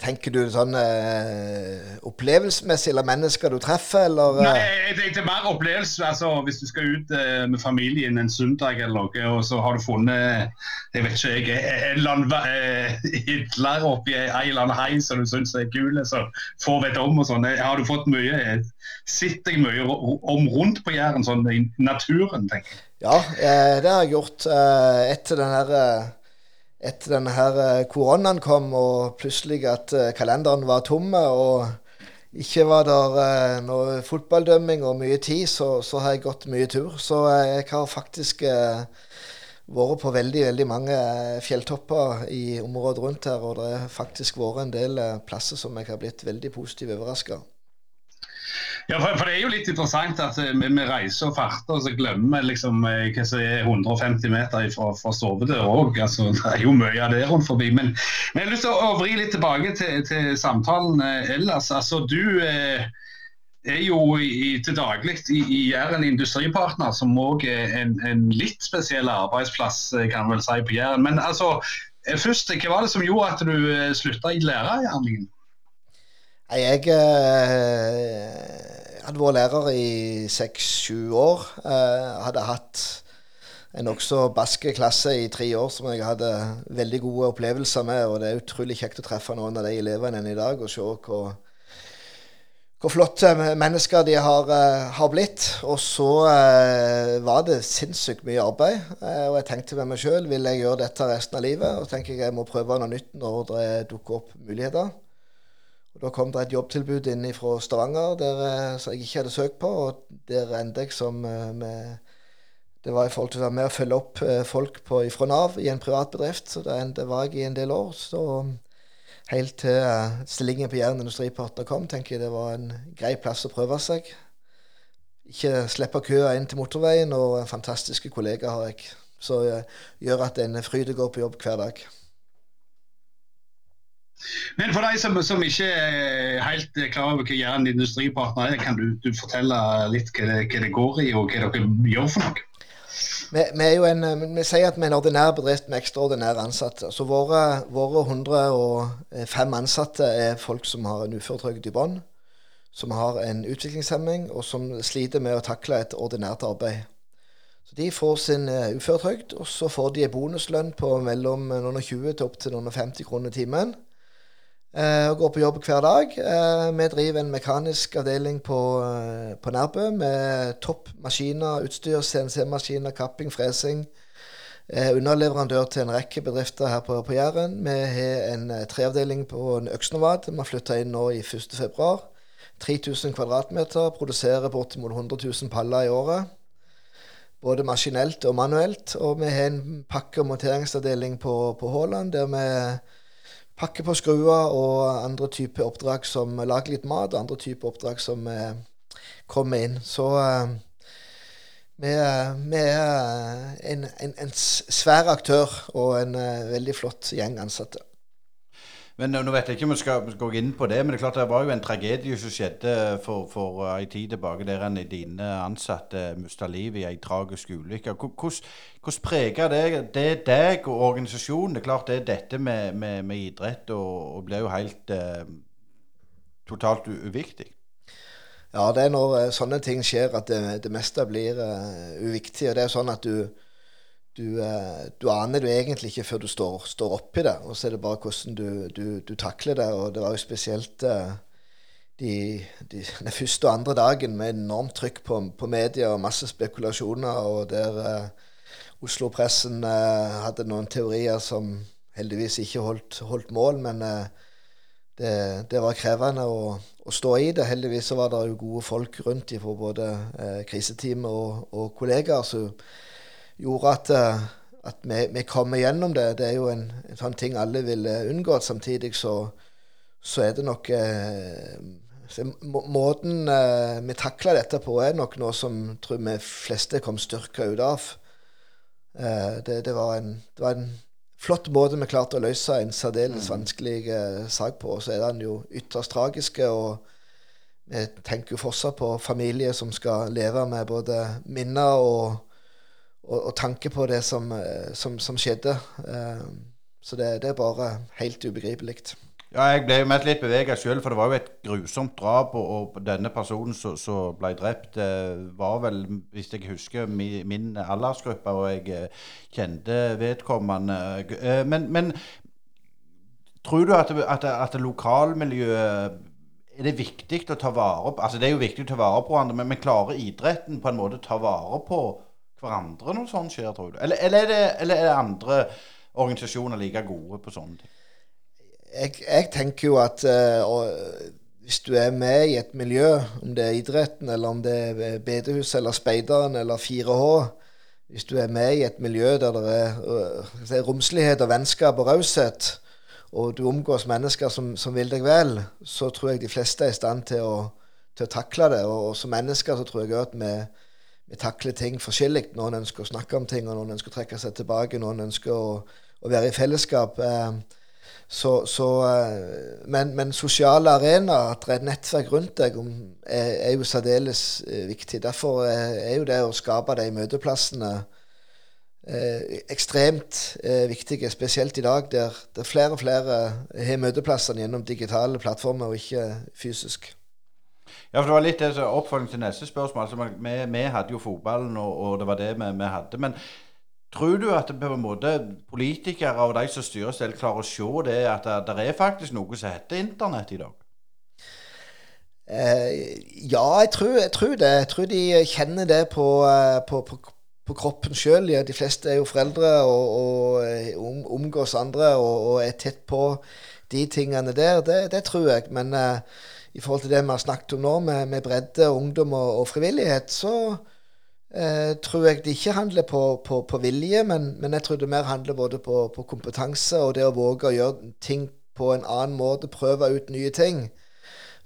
Tenker du sånn eh, opplevelsesmessig, eller mennesker du treffer, eller? Eh? Nei, jeg tenkte mer opplevelse. Altså, hvis du skal ut eh, med familien en søndag eller noe, og så har du funnet jeg vet ikke, jeg, en eller annen eh, hitler oppi en eller annen hei som du syns er kul, så får vite om og sånn. Har du fått mye Sitter jeg mye om rundt på Jæren, sånn i naturen, tenker jeg. Ja, eh, det har jeg gjort. Eh, etter den her etter denne her eh, koronaen kom, og plutselig at eh, kalenderen var tomme, og ikke var der eh, noe fotballdømming og mye tid, så, så, har jeg gått mye tur. Så jeg har faktisk eh, vært på veldig veldig mange fjelltopper i området rundt her, og det har faktisk vært en del plasser som jeg har blitt veldig positivt overraska ja, for, for, Det er jo litt interessant at vi, vi reiser og farter, og så glemmer vi liksom, eh, hva som er 150 meter fra, fra stovedør òg. Altså, det er jo mye av det rundt forbi. Men, men, jeg har lyst til å, vri litt tilbake til, til samtalen eh, ellers. Altså, du eh, er jo i, til daglig i, i Jæren Industripartner, som òg er en, en, litt spesiell arbeidsplass, eh, kan vel si, på Jæren. Men altså, først, hva var det som gjorde at du slutta i lærergjerningen? Jeg jeg hadde vært lærer i seks-sju år. Jeg hadde hatt en nokså baske klasse i tre år som jeg hadde veldig gode opplevelser med. Og det er utrolig kjekt å treffe noen av de elevene i dag og se hvor, hvor flotte mennesker de har, har blitt. Og så eh, var det sinnssykt mye arbeid. Og jeg tenkte med meg sjøl vil jeg gjøre dette resten av livet. Og tenker jeg jeg må prøve noe nytt når det dukker opp muligheter. Og Da kom det et jobbtilbud inn fra Stavanger der, som jeg ikke hadde søkt på. Og der endte jeg som med det var i forhold til å være med og følge opp folk på, fra Nav i en privat bedrift. Så det, det var jeg i en del år. Så helt til stillingen på Jæren Industripartner kom, tenker jeg det var en grei plass å prøve seg. Ikke slippe køa inn til motorveien, og fantastiske kollegaer har jeg. Så gjør at en fryd å gå på jobb hver dag. Men for de som, som, ikke er helt klar over hva Jæren Industripartner er, kan du, du fortelle litt hva det, hva det, går i, og hva dere gjør for noe? Vi, vi, en, vi, sier at vi er en ordinær bedrift med ekstraordinære ansatte. Så våre, våre 105 ansatte er folk som har en uføretrygd i bånn, som har en utviklingshemming, og som sliter med å takle et ordinært arbeid. Så De får sin uføretrygd, og så får de en bonuslønn på mellom noen og 20 til opptil noen og 50 kroner timen og går på jobb hver dag. vi driver en mekanisk avdeling på, på Nærbø med topp maskiner, utstyr, CNC-maskiner, kapping, fresing. underleverandør til en rekke bedrifter her på, på Jæren. Vi har en treavdeling på Øksnevad. Vi har flytta inn nå i 1.2. 3000 kvadratmeter. Produserer bortimot 100 000 paller i året. Både maskinelt og manuelt. Og vi har en pakke- og monteringsavdeling på, på Haaland der vi pakke på skruer og andre typer oppdrag som lager litt mat, og andre typer oppdrag som eh, kommer inn. Så eh, vi, er en, en, en, svær aktør og en uh, veldig flott gjeng ansatte. Men Nå vet jeg ikke om vi skal gå inn på det, men det er klart det var jo en tragedie som skjedde for, for en tid tilbake der en dine ansatte mista livet i ei tragisk ulykke. Hvordan, preger det, det, deg og organisasjonen? Det er klart det er dette med, med, med idrett og, og, blir jo helt eh, totalt uviktig. Ja, det er når uh, sånne ting skjer at det, det meste blir uh, uviktig. og det er sånn at du du, eh, du, aner det egentlig ikke før du står, står oppi det. Og så er det bare hvordan du, du, du takler det. Og det var jo spesielt uh, de, de, den første og andre dagen med enormt trykk på, på media og masse spekulasjoner, og der uh, Oslo-pressen uh, hadde noen teorier som heldigvis ikke holdt, holdt mål, men det, det, var krevende å, å, stå i det. Heldigvis så var det jo gode folk rundt fra både kriseteamet og, og kollegaer. så gjorde at, eh, at vi, vi, kom igjennom det. Det er jo en, en sånn ting alle ville unngått. Samtidig så, så er det nok eh, Måten eh, vi takla dette på, er nok noe som tror vi fleste kom styrka ut av. Eh, det, det, var en, det, var en, flott måte vi klarte å løse en særdeles mm. vanskelig eh, sak på. Og så er den jo ytterst tragiske. og vi tenker jo fortsatt på familier som skal leve med både minner og og, og tanke på det som, eh, som, som skjedde. Eh, så det, det, er bare helt ubegripelig. Ja, jeg ble jo mest litt bevega sjøl, for det var jo et grusomt drap. Og, og denne personen som ble drept, eh, var vel, hvis jeg husker, min, min aldersgruppe, og jeg kjente vedkommende. Men, men tror du at, at, at lokalmiljøet er det viktig å ta vare på Altså Det er jo viktig å ta vare på hverandre, men, men klarer idretten på en måte å ta vare på hverandre når sånt skjer, tror du? Eller, eller, er det, eller, er det, andre organisasjoner like gode på sånne ting? Jeg, jeg tenker jo at uh, hvis du er med i et miljø, om det er idretten, eller om det er bedehuset, eller speideren eller 4H Hvis du er med i et miljø der det er, uh, er romslighet og vennskap og raushet, og du omgås mennesker som, som, vil deg vel, så tror jeg de fleste er i stand til å, til å takle det. Og, og som mennesker så tror jeg at vi vi takler ting forskjellig. Noen ønsker å snakke om ting, og noen ønsker å trekke seg tilbake. Noen ønsker å, å være i fellesskap. Eh, så, så, eh, men, men, sosiale arenaer, at det er et nettverk rundt deg, er, er jo særdeles eh, viktig. Derfor er jo det å skape de møteplassene ekstremt viktige, spesielt i dag, der, der flere og flere har møteplassene gjennom digitale plattformer og ikke fysisk. Ja, for Det var litt altså, oppfølging til neste spørsmål. Altså, vi, vi, hadde jo fotballen, og, og det var det vi, vi hadde. Men tror du at på en måte politikere og de som styrer selv, klarer å se det at det, det er faktisk noe som heter internett i dag? Eh, ja, jeg tror, jeg tror, det. Jeg tror de kjenner det på, eh, på, på, på kroppen sjøl. Ja, de fleste er jo foreldre og, og eh, omgås andre og, og, er tett på de tingene der. Det, det tror jeg. Men uh, i forhold til det vi har snakket om nå, med, med bredde, ungdom og, og frivillighet, så eh, tror jeg det ikke handler på, på, på vilje, men, men, jeg tror det mer handler både på, på kompetanse og det å våge å gjøre ting på en annen måte, prøve ut nye ting.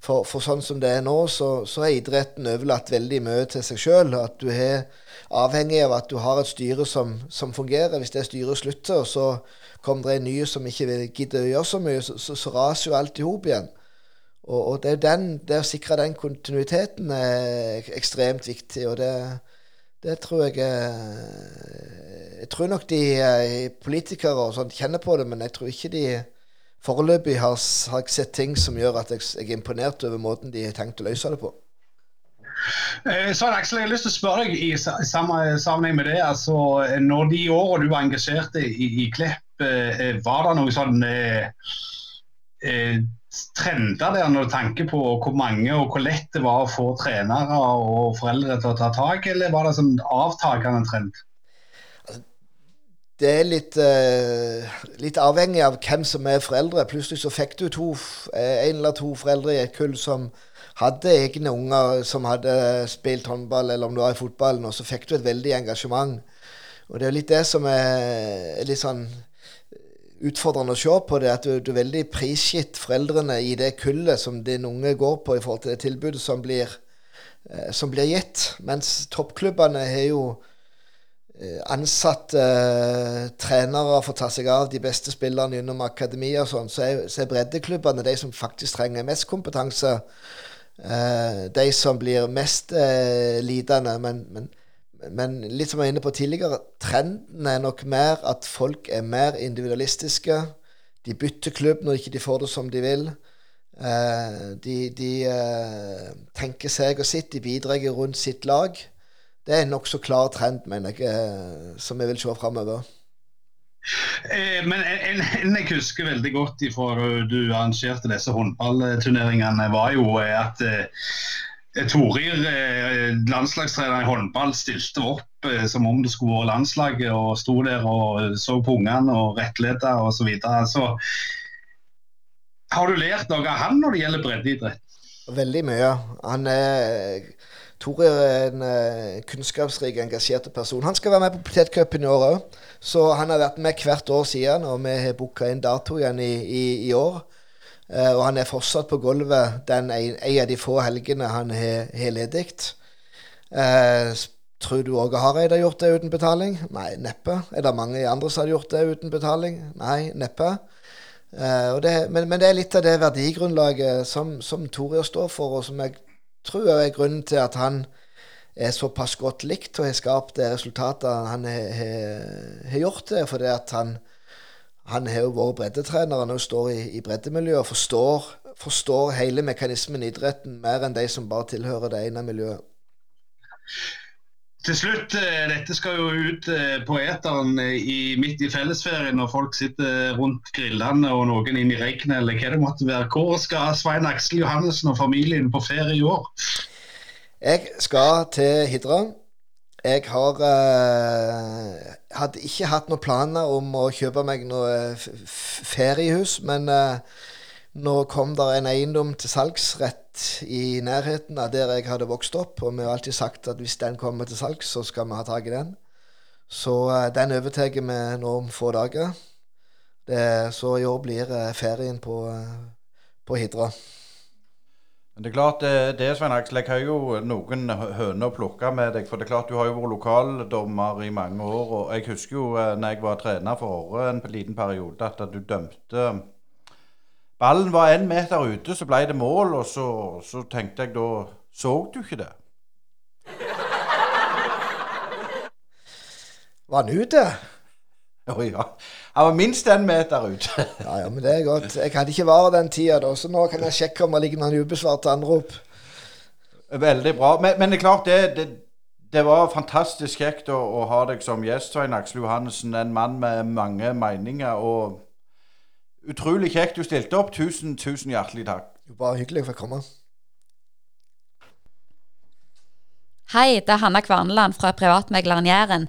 For, for, sånn som det er nå, så, så er idretten overlatt veldig mye til seg sjøl. At du er avhengig av at du har et styre som, som fungerer. Hvis det styret slutter, og så kommer det en ny som ikke vil å gjøre så mye, så, så, så raser jo alt i hop igjen. Og, og det, den, det, å sikre den kontinuiteten er ekstremt viktig. og det, det tror jeg Jeg tror nok de eh, politikere og sånt kjenner på det, men jeg tror ikke de foreløpig har, har sett ting som gjør at jeg, jeg er imponert over måten de har tenkt å løse det på. Eh, så Aksel, jeg har lyst til å spørre deg i sammenheng med det. altså Når de årene du var engasjert i, i Klepp, eh, var det noe sånn eh, eh, trender der når du tenker på hvor mange og hvor lett det var å få trenere og foreldre til å ta tak, eller var det sånn avtakende trend? det er litt, uh, litt, avhengig av hvem som er foreldre. Plutselig så fikk du to, eh, en eller to foreldre i et kull som hadde egne unger som hadde spilt håndball, eller om det var i fotballen, og så fikk du et veldig engasjement. Og det er litt det som er litt sånn utfordrende å se på, det at du, du er veldig prisgitt foreldrene i det kullet som din unge går på i forhold til det tilbudet som blir, eh, som blir gitt. Mens toppklubbene har jo Eh, ansatte eh, trenere for å ta seg av de beste spillerne gjennom akademi og sånn, så er, så er breddeklubbene de som faktisk trenger mest kompetanse. Eh, de som blir mest eh, lidende. Men, men, men, litt som jeg var inne på tidligere, trenden er nok mer at folk er mer individualistiske. De bytter klubb når ikke de får det som de vil. de, de tenker seg og sitt, de bidrar rundt sitt lag det er en nokså klar trend, mener jeg, eh, som jeg vil se framover. Eh, men en, en, jeg husker veldig godt fra du arrangerte disse håndballturneringene, var jo at eh, Torir, eh, landslagstrener i håndball, stilte opp eh, som om det skulle være landslaget, og sto der og så på ungene og rettleda osv. Så, har du lært noe av han når det gjelder breddeidrett? Veldig mye. Han er Tore er en kunnskapsrik, engasjert person. Han skal være med på potetcupen i år òg. Så han har vært med hvert år siden, og vi har booka inn dato igjen i, i, i år. Uh, og han er fortsatt på gulvet den en, en av de få helgene han har ledig. Uh, tror du Åge Hareide har gjort det uten betaling? Nei, neppe. Er det mange andre som har gjort det uten betaling? Nei, neppe. Uh, det, men, men, det er litt av det verdigrunnlaget som, som Tore står for, og som jeg tror er grunnen til at han er såpass godt likt og har skapt det resultatet han har gjort det. Fordi at han, han har jo vært breddetrener og står i, i breddemiljøet og forstår, forstår hele mekanismen i idretten mer enn de som bare tilhører det ene miljøet. Til slutt, eh, dette skal jo ut eh, på eteren eh, i, midt i fellesferien når folk sitter rundt grillene og noen inn i regnet eller hva det måtte være. Hvor skal Svein Aksel Johannessen og familien på ferie i år? Jeg skal til Hidra. Jeg har uh, hadde ikke hatt noen planer om å kjøpe meg noe feriehus, men uh, nå kom det en eiendom til salgs rett i nærheten av der jeg hadde vokst opp. Og vi har alltid sagt at hvis den kommer til salgs, så skal vi ha tak i den. Så uh, den overtar vi nå om få dager. Det, så i år blir ferien på, på Hidra. Det er klart, det, det Svein Aksel, jeg har jo noen høner å plukke med deg. For det er klart, du har jo vært lokaldommer i mange år. Og jeg husker jo når jeg var trener for Åre en liten periode, at du dømte Ballen var én meter ute, så ble det mål, og så, så tenkte jeg da Så du ikke det? Var han ute? Å ja. Han var minst en meter ute. Ja, ja, men det er godt. Jeg hadde ikke vært den tida da, så nå kan jeg sjekke om det ligger noen ubesvarte anrop. Veldig bra. Men, men det er klart, det, det, det var fantastisk kjekt å, å ha deg som gjest, Svein Aksel Johannessen. En mann med mange meninger. Og utrolig kjekt du stilte opp. Tusen, tusen hjertelig takk. Bare hyggelig å få komme. Hei, det er Hanna Kvarneland fra Privatmegleren Jæren.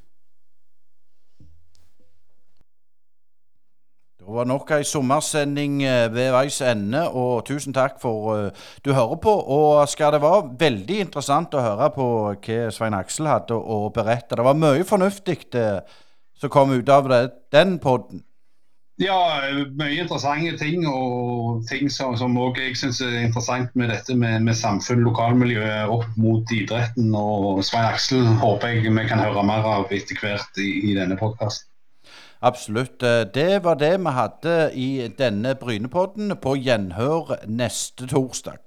Det var nok ei sommersending eh, ved veis ende, og tusen takk for uh, du hører på. Og skal det være veldig interessant å høre på hva Svein Aksel hadde å berette. Det var mye fornuftig uh, som kom ut av det, den podden. Ja, mye interessante ting, og ting som, som jeg syns er interessant med dette med, med samfunn, lokalmiljøet opp mot idretten. Og Svein Aksel håper jeg vi kan høre mer av etter hvert i, i denne podkasten. Absolutt. Eh, Det var det vi hadde i denne Brynepodden. På gjenhør neste torsdag.